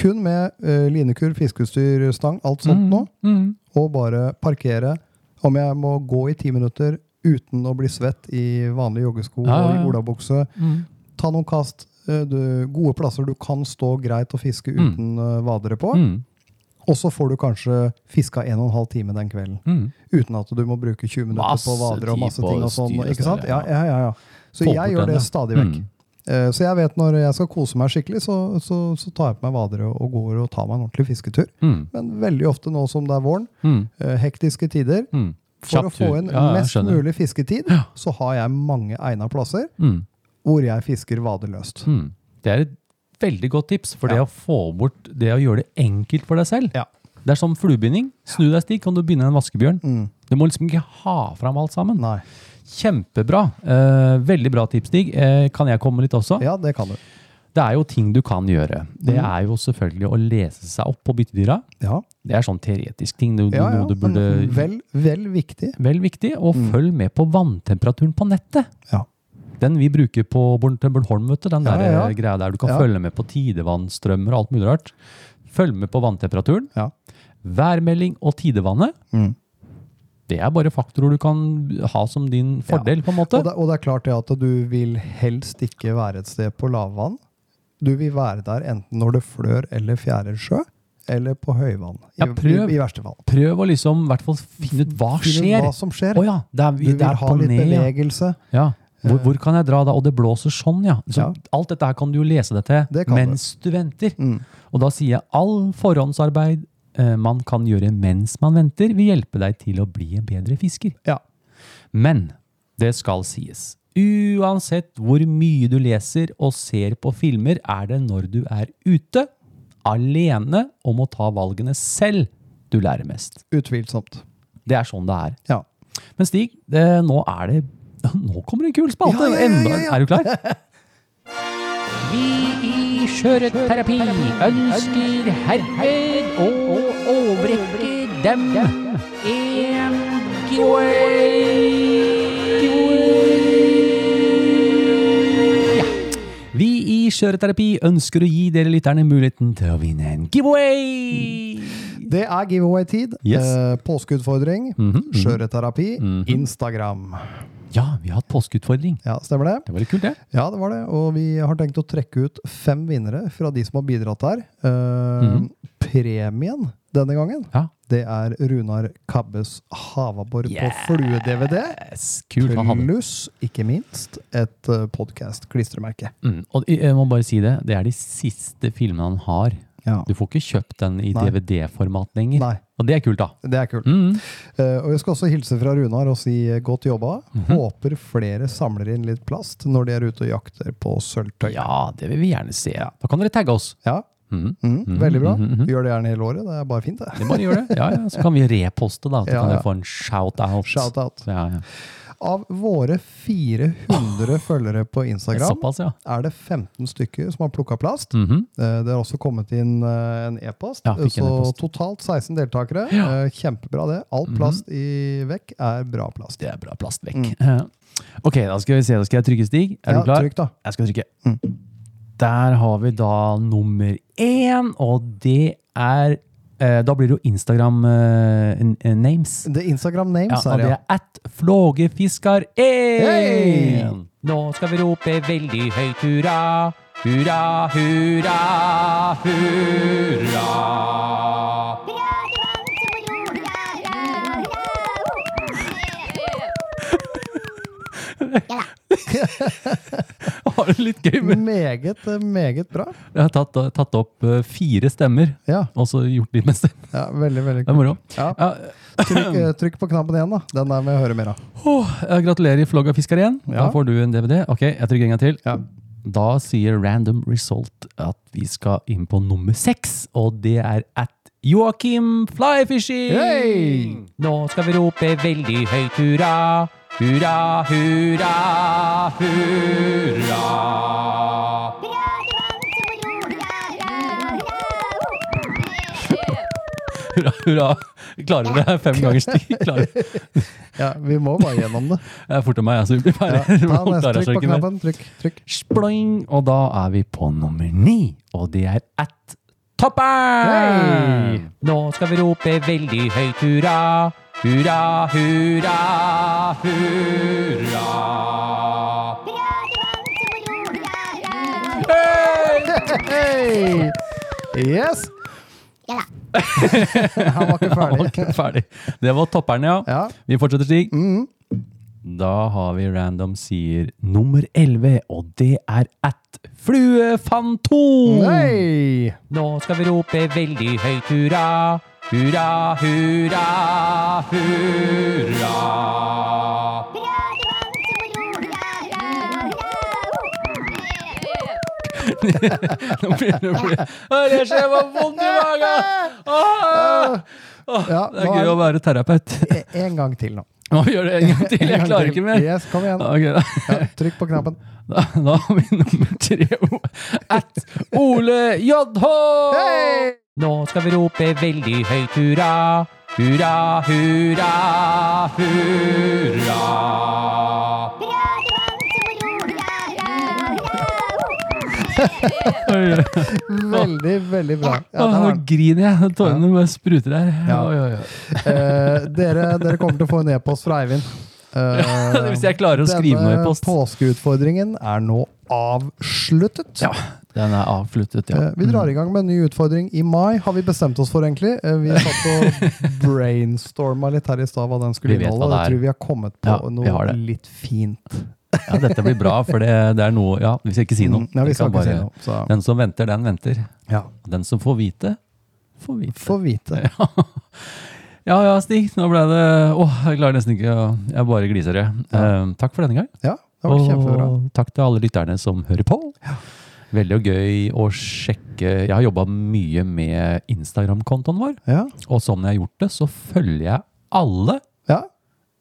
kun med uh, linekurv, fiskeutstyr, stang, alt sånt nå, Mm. og bare parkere. Om jeg må gå i ti minutter uten å bli svett i vanlige joggesko Ja, ja, og i ja. olabukse, Mm. ta noen kast, eh, du, gode plasser du kan stå greit og fiske Mm. uten eh, vadere på. Mm. Og så får du kanskje fiska en og en halv time den kvelden. Mm. Uten at du må bruke 20 minutter Masse på vadere og masse ting og sånn. Ikke sant? Ja, ja. ja, ja. Så jeg gjør den, det stadig vekk. Mm. Eh, Så jeg vet når jeg skal kose meg skikkelig, så, så, så tar jeg på meg vadere og går og tar meg en ordentlig fisketur. Mm. Men veldig ofte nå som det er våren, eh, hektiske tider, Mm. for Kjapt å få en Ja, mest skjønner. mulig fisketid, så har jeg mange egna plasser Mm. hvor jeg fisker vadeløst. Det er et veldig godt tips, for det å få bort det å gjøre det enkelt for deg selv. Ja. Det er som fluebinding. Snu deg stig, kan du binde en vaskebjørn. Mm. Du må liksom ikke ha fram alt sammen. Nei. Kjempebra. Eh, veldig bra tips, Stig. Eh, kan jeg komme litt også? Ja, det kan du. Det er jo ting du kan gjøre. Det Mm. er jo selvfølgelig å lese seg opp på byttedyra. Ja, Det er sånn teoretisk ting. Du, ja, ja. du burde vel, vel viktig. Vel viktig. Og Mm. følg med på vanntemperaturen på nettet. Ja. Den vi bruker på Born- til Bornholm, vet du. Den Ja, der ja, ja. eh, greia der du kan følge med på tidevannsstrømmer og alt mulig rart. Følg med på vanntemperaturen. Værmelding og tidevannet. Mm. Det er bare faktorer du kan ha som din fordel, på en måte. Og det, og det er klart det at du vil helst ikke være et sted på lavvann. Du vil være der enten når det flør eller fjærer sjø, eller på høyvann. I, Ja, prøv. i, i verste fall. Prøv å liksom hvert fall finne ut hva Finne skjer. hva som skjer. Oh, ja, er, Du vil ha litt ned, ja. bevegelse. ja. Hvor, hvor kan jeg dra da? Og det blåser sånn, ja. Så Ja. Alt dette her kan du jo lese deg til Det mens du venter. Mm. Og da sier jeg all forhåndsarbeid eh, man kan gjøre mens man venter, vil hjelpe deg til å bli en bedre fisker. Ja. Men det skal sies. Uansett hvor mye du leser og ser på filmer, er det når du er ute, alene og må ta valgene selv, du lærer mest. Utvilsomt. Det er sånn det er. Ja. Men Stig, det, nå er det Nå kommer en kul spalte! Ja, ja, ja, ja, ja. Er du klar? Vi i Skjøreterapi ønsker herved å overrekke dem en giveaway. Skjøreterapi ønsker å gi dere lytterne muligheten til å vinne en giveaway! Det er giveaway-tid. Yes. Eh, påskeutfordring. mm -hmm. Skjøreterapi. Mhm. Instagram. Ja, vi har hatt påskeutfordring. Ja, stemmer det? Det var litt kult, det. Ja, det var det. Og vi har tenkt å trekke ut fem vinnere fra de som har bidratt her. Eh, -hmm. Premien denne gangen, Ja. Det er Runar Kabbes Havabbor Yes. på flue-DVD. Pluss, ikke minst, et uh, podkast-klistremerke. Mm. Og jeg må bare si det, det er de siste filmene han har. Ja. Du får ikke kjøpt den i DVD-format lenger. Nei, Og det er kult, da. det er kult. Mm. Uh, og jeg skal også hilse fra Runar og si eh, godt jobba. Mhm. Håper flere samler inn litt plast når de er ute og jakter på sølvtøy. Ja, det vil vi gjerne se. Da kan dere tagge oss. Ja, Mm. Mm. Mhm, Veldig bra. Mm, mhm. Vi gjør det gjerne hele året. Det er bare fint, det. Det bare gjør det. Ja, ja. Så kan vi reposte, da. Så Ja, kan dere få en shout-out. Shout-out. Ja, ja. Av våre 400 følgere på Instagram Såpass, ja. er det 15 stykker som har plukka plast. Mm Det har også kommet inn eh, en e-post. Ja, så e-post. totalt 16 deltakere. Ja. Eh, Kjempebra, det. All Mhm. plast i vekk er bra plast. Det er bra plast vekk. Mm. Ok, da skal vi se. Da skal jeg trykke, Stig. Er Mm. Du klar? Trykk, da. Jeg skal trykke. Mm. Der har vi da nummer én, og det er eh, da blir det jo Instagram eh, eh, names. Det er Instagram names Ja, og det er at flågefiskar 1! Hei! Nå skal vi rope veldig høyt hurra. Hurra, hurra, hurra. Har det litt gøy med Meget, meget bra. Jeg har tatt, tatt opp eh, fire stemmer, Ja, og så gjort litt med stemmen. ja veldig, veldig Det er moro. Ja. Ja, Trykk, eh, trykk på knappen igjen, da. Den der må jeg høre mer av. Oh, jeg gratulerer, Flågafiskar igjen. Da får du en DVD. Ok, jeg trykker en gang til. Ja. Da sier Random Result at vi skal inn på nummer seks, og det er at Joakim Flyfishing! Hey! Nå skal vi rope veldig høyt hurra. Hurra, hurra, hurra. Hurra, hurra. Klarer det fem ganger stig? Ja, vi må bare gjennom det. Det er fortere meg, jeg, så blir Ja, ta neste, trykk på knappen. Trykk, trykk. Sploing, og da er vi på nummer ni, og det er at toppen! Hey! Nå skal vi rope veldig høyt hurra. Hurra, hurra, hurra. Hei! Yes! Han var ikke Han var ikke ferdig. Det var topperen, ja. Ja. Vi fortsetter stig. Mhm. Da har vi random sier nummer 11, og det er at Fluefantom! Hei! Nå skal vi rope veldig høyt hurra. Hurra, hurra, hurra. Nå blir det, nå blir det. Å, Det skjer meg vondt i magen! Åh! Ja, Det er gøy å være terapeut. være En gang til nå. Nå vi gjøre det en gang til? En Jeg gang klarer til. ikke mer. Yes, kom igjen. Ok, da. Ja, trykk på knappen. Da, da har vi nummer tre. At Ole JH! Hei! Nå skal vi rope veldig høyt hurra. Hurra, hurra, hurra. Oi, oi. Veldig, veldig bra. Ja, Åh, nå griner jeg. Tårene bare spruter her. Ja. Oi, oi, oi. Eh, dere, dere kommer til å få en e-post fra Eivind. Uh, Hvis jeg klarer å skrive noe i post. Denne påskeutfordringen er nå avsluttet. Ja, den er avsluttet, ja. Eh, Vi drar i gang med en ny utfordring i mai, har vi bestemt oss for, egentlig. Vi Vi satt og brainstorma litt her i stad hva den skulle inneholde. Jeg tror vi har kommet på Ja, har noe litt fint. ja. Dette blir bra, for det, det er noe Ja, vi skal ikke si noe. Mm, Ja, vi skal ikke bare, si noe. Så Den som venter, den venter. ja, Den som får vite, får vite. Får vite. Ja ja, Stig. Nå ble det Åh, jeg klarer nesten ikke å Jeg bare gliser, jeg. Eh, takk for denne gang. Ja, det var kjempebra. Og takk til alle lytterne som hører på. Veldig gøy å sjekke Jeg har jobba mye med Instagram-kontoen vår. Ja, Og sånn jeg har gjort det, så følger jeg alle ja,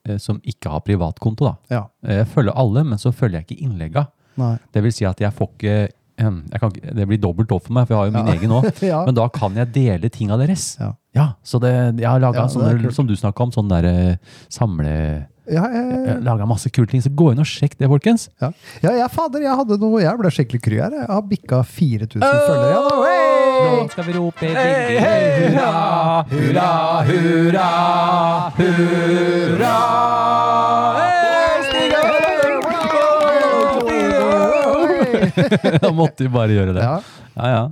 eh, som ikke har privatkonto. da. ja. Jeg følger alle, men så følger jeg ikke innlegga. Nei. Det vil si at jeg får ikke ehm, jeg kan, Det blir dobbelt opp for meg, for jeg har jo min Ja. egen òg. Ja. Men da kan jeg dele ting av deres. Ja. Ja, så det, jeg har laga Ja, sånne, som du snakka om, sånn derre samle... Ja, jeg, laga masse kule ting, så gå inn og sjekk det, folkens. ja. ja, jeg, fader, jeg hadde noe Jeg ble skikkelig kry her. Jeg har bikka 4000 følgere. Ja, da. Hey! Nå skal vi rope hey, hey, hurra, hurra, hurra, hurra. Da måtte vi bare gjøre det. Ja, ja.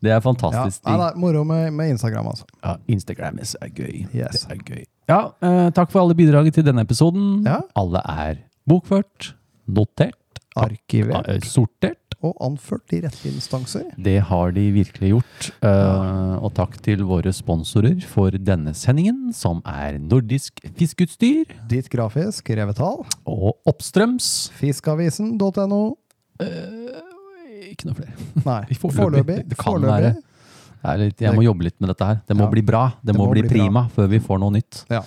Det er fantastisk. Ja, det nei, moro med, med Instagram, altså. Ja, Instagram er gøy. Yes. Det er gøy. Ja, eh, takk for alle bidraget til denne episoden. Ja. Alle er bokført, notert, Arkivert eh, sortert. og anført i rette instanser. Det har de virkelig gjort. Uh, og takk til våre sponsorer for denne sendingen, som er Nordisk Fiskeutstyr Ditt grafisk, Revetal, og Oppstrøms. fiskavisen.no. Ikke noe flere. Nei, Foreløpig. Det kan forløpig. være. Det er litt, jeg må jobbe litt med dette her. Det må Ja. bli bra. Det, må, bli, bli bra. prima før vi får noe nytt. Ja.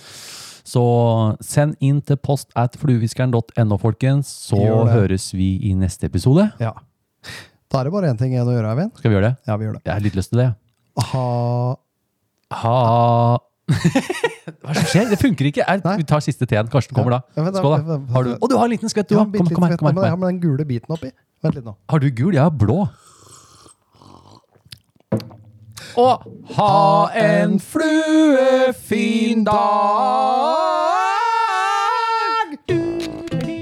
Så send inn til post at fluefiskeren.no, folkens. Så høres vi i neste episode. ja. Da er det bare én ting igjen å gjøre, Eivind. Skal vi gjøre det? Ja, vi gjør det. Jeg har litt lyst til det. Ha Ha Hva er det som skjer? Det funker ikke. Er, vi tar siste teen. Karsten kommer da. Skål, da. Har du, å, du har en liten skvett, du òg. Kom, kom her. Kom her, kom men jeg har med den gule biten oppi. Vent litt nå. Har du gul? Jeg har blå. Og ha en fluefin dag!